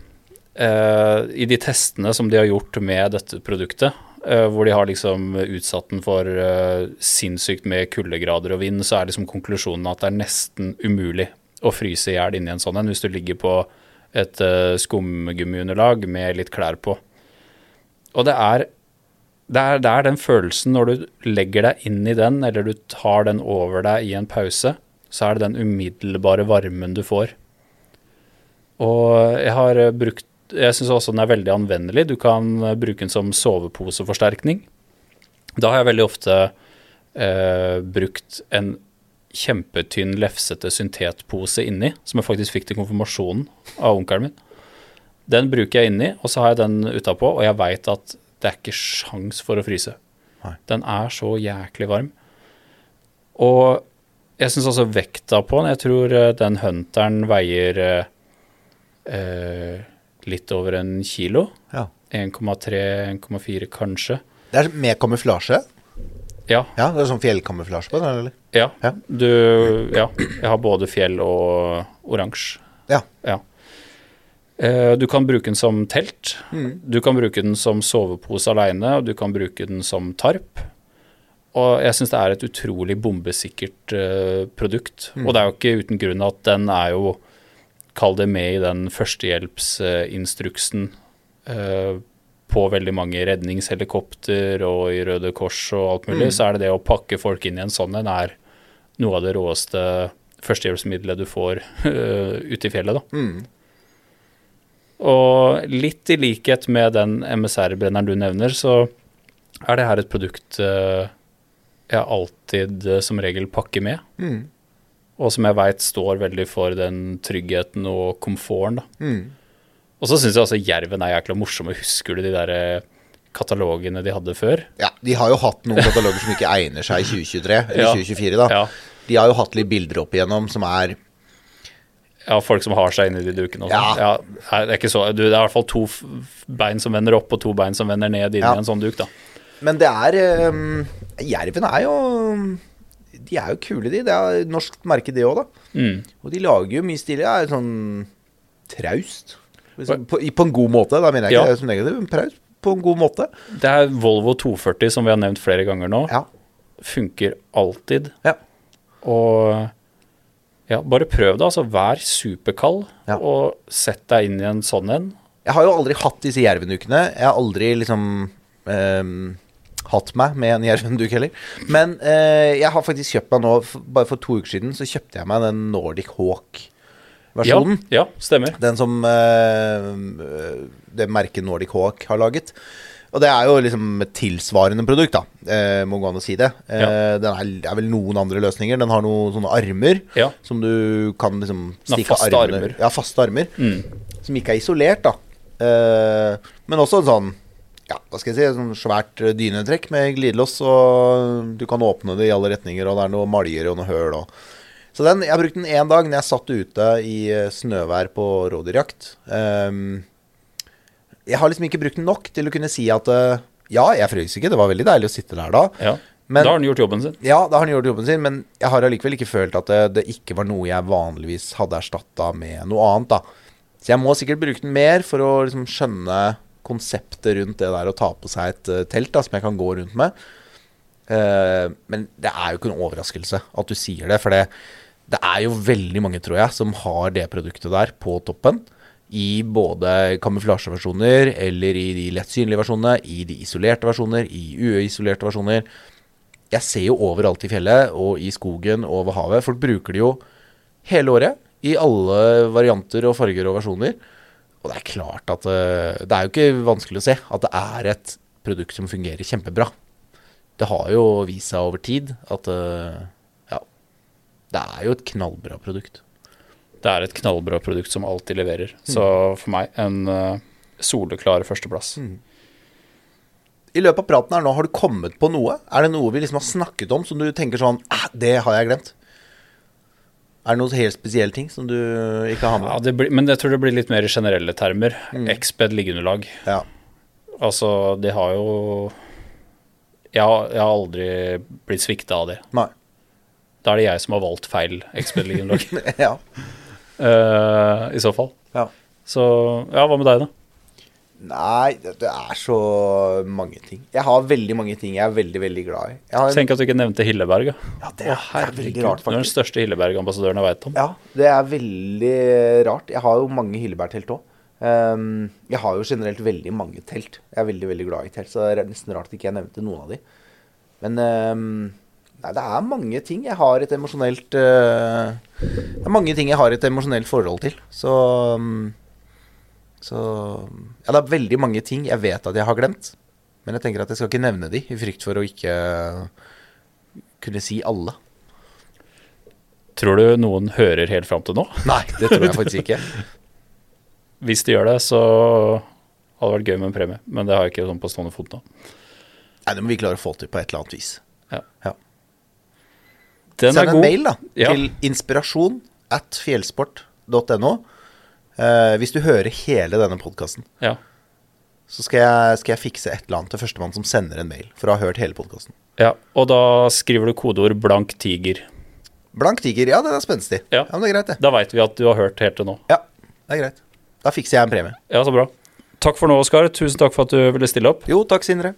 Uh, I de testene som de har gjort med dette produktet, Uh, hvor de har liksom utsatt den for uh, sinnssykt med kuldegrader og vind, så er liksom konklusjonen at det er nesten umulig å fryse i hjel inni en sånn en hvis du ligger på et uh, skumgummiunderlag med litt klær på. Og det er, det, er, det er den følelsen når du legger deg inn i den, eller du tar den over deg i en pause, så er det den umiddelbare varmen du får. Og jeg har eh, brukt Jeg syns også den er veldig anvendelig. Du kan eh, bruke den som soveposeforsterkning. Da har jeg veldig ofte eh, brukt en kjempetynn, lefsete syntetpose inni, som jeg faktisk fikk til konfirmasjonen av onkelen min. Den bruker jeg inni, og så har jeg den utapå, og jeg veit at det er ikke sjans for å fryse. Nei. Den er så jæklig varm. Og jeg syns også vekta på den Jeg tror eh, den hunteren veier eh, eh, litt over en kilo. Ja. 1,3-1,4 kanskje. Det er med kamuflasje. Ja, Ja, det er sånn fjellkamuflasje på den, eller? ja. Ja. Du Ja. Jeg har både fjell og oransje. Ja. Ja. Eh, Du kan bruke den som telt. Mm. Du kan bruke den som sovepose aleine, og du kan bruke den som tarp. Og jeg syns det er et utrolig bombesikkert eh, produkt. Mm. Og det er jo ikke uten grunn at den er jo Kall det med i den førstehjelpsinstruksen eh, på veldig mange redningshelikopter og i Røde Kors og alt mulig, Mm. så er det det å pakke folk inn i en sånn en er noe av det råeste førstehjelpsmiddelet du får eh, ute i fjellet, da. Mm. Og litt i likhet med den MSR-brenneren du nevner, så er det her et produkt eh, jeg alltid eh, som regel pakker med. Mm. Og som jeg veit står veldig for den tryggheten og komforten. da. Og så syns jeg også Jerven er jækla morsom. Husker du de der eh, katalogene de hadde før? Ja, de har jo hatt noen kataloger som ikke egner seg i 2023, eller Ja. 2024, da. Ja. De har jo hatt litt bilder opp igjennom som er ja, folk som har seg inni de dukene. Ja. nei, det er ikke så, du, det er i hvert fall to bein som vender opp, og to bein som vender ned inn Ja. i en sånn duk, da. Men det er um, Jerven er jo De er jo kule, de. Det er norsk merke, det òg, da. Mm. Og de lager jo mye stilig. Det er sånn traust. Liksom, på, på en god måte. Da mener jeg ikke Ja. som negativ, men praus på en god måte. Det er Volvo 240, som vi har nevnt flere ganger nå. Ja. Funker alltid. Ja. Og ja, bare prøv det. altså Vær superkald, Ja. og sett deg inn i en sånn en. Jeg har jo aldri hatt disse jervendukene. Jeg har aldri liksom eh, hatt meg med en jervenduk heller. Men eh, jeg har faktisk kjøpt meg nå, bare for to uker siden, så kjøpte jeg meg den Nordic Ja, Hawk-versjonen. ja, stemmer. Den som eh, det merket Nordic Hawk har laget. Og det er jo liksom et tilsvarende produkt, da. Eh, må gå an å si det. Eh, Ja. Den er, er vel noen andre løsninger. Den har noen sånne armer Ja. som du kan liksom stikke faste armene armer. Ja, faste armer. Mm. Som ikke er isolert, da. Eh, men også en sånn ja, hva skal jeg si, sånn svært dynetrekk med glidelås, og du kan åpne det i alle retninger, og det er noe maljer og noe høl og Så den, jeg brukte den én dag når jeg satt ute i eh, snøvær på rådyrjakt. Um, jeg har liksom ikke brukt den nok til å kunne si at uh, ja, jeg frøs ikke, det var veldig deilig å sitte der da. Ja. Men- da har han gjort jobben sin. Ja, da har han gjort jobben sin, men jeg har allikevel ikke følt at det, det ikke var noe jeg vanligvis hadde erstatta med noe annet, da. Så jeg må sikkert bruke den mer for å liksom skjønne konseptet rundt det der å ta på seg et uh, telt da, som jeg kan gå rundt med. Uh, men det er jo ikke en overraskelse at du sier det, for det, det er jo veldig mange, tror jeg, som har det produktet der på toppen. I både kamuflasjeversjoner eller i de lett synlige versjonene, i de isolerte versjoner, i uisolerte versjoner. Jeg ser jo overalt i fjellet og i skogen og over havet. Folk bruker det jo hele året. I alle varianter og farger og versjoner. Og det er klart at eh, Det er jo ikke vanskelig å se at det er et produkt som fungerer kjempebra. Det har jo vist seg over tid at eh, det er jo et knallbra produkt. Det er et knallbra produkt som alltid leverer. Så for meg en uh, soleklar førsteplass. I løpet av praten her nå, har du kommet på noe? Er det noe vi liksom har snakket om som du tenker sånn ah, Det har jeg glemt. Er det noen helt spesielle ting som du ikke har med? Ja, det blir, men jeg tror det blir litt mer i generelle termer. Exped liggeunderlag. Ja. Altså, de har jo jeg har, jeg har aldri blitt svikta av det. Nei. Da er det jeg som har valgt feil Exped liggeunderlag. ja. uh, I så fall. ja. Så ja, hva med deg, da? Nei, det, er så mange ting. Jeg har veldig mange ting jeg er veldig, veldig glad i. En, Tenk at du ikke nevnte Hilleberg. Ja. ja, det, er, det er veldig rart, faktisk. Du er den største Hilleberg-ambassadøren jeg veit om. Ja, det er veldig rart. Jeg har jo mange Hilleberg-telt òg. jeg har jo generelt veldig mange telt. Jeg er veldig veldig glad i telt, så det er nesten rart at ikke jeg nevnte noen av de. Men ehm, nei, det er mange ting jeg har et emosjonelt uh, Det er mange ting jeg har et emosjonelt forhold til. Så um, Så Ja, det er veldig mange ting jeg vet at jeg har glemt. Men jeg tenker at jeg skal ikke nevne de, i frykt for å ikke kunne si alle. Tror du noen hører helt fram til nå? Nei, det tror jeg faktisk ikke. Hvis de gjør det, så hadde det vært gøy med en premie. Men det har jeg ikke sånn på stående fot nå. Nei, det må vi klare å få til på et eller annet vis. Ja. Ja. Den Send er en mail da, Ja. til inspirasjon at fjellsport.no. Eh, hvis du hører hele denne podkasten, Ja. så skal jeg, skal jeg fikse et eller annet til førstemann som sender en mail for å ha hørt hele podkasten. ja. Og da skriver du kodeord 'blank tiger'. Blank tiger, ja, det er spenstig. Ja. men det er greit, det. Da veit vi at du har hørt helt til nå. Ja, det er greit. Da fikser jeg en premie. Ja, så bra. Takk for nå, Oskar. Tusen takk for at du ville stille opp. Jo, takk, Sindre.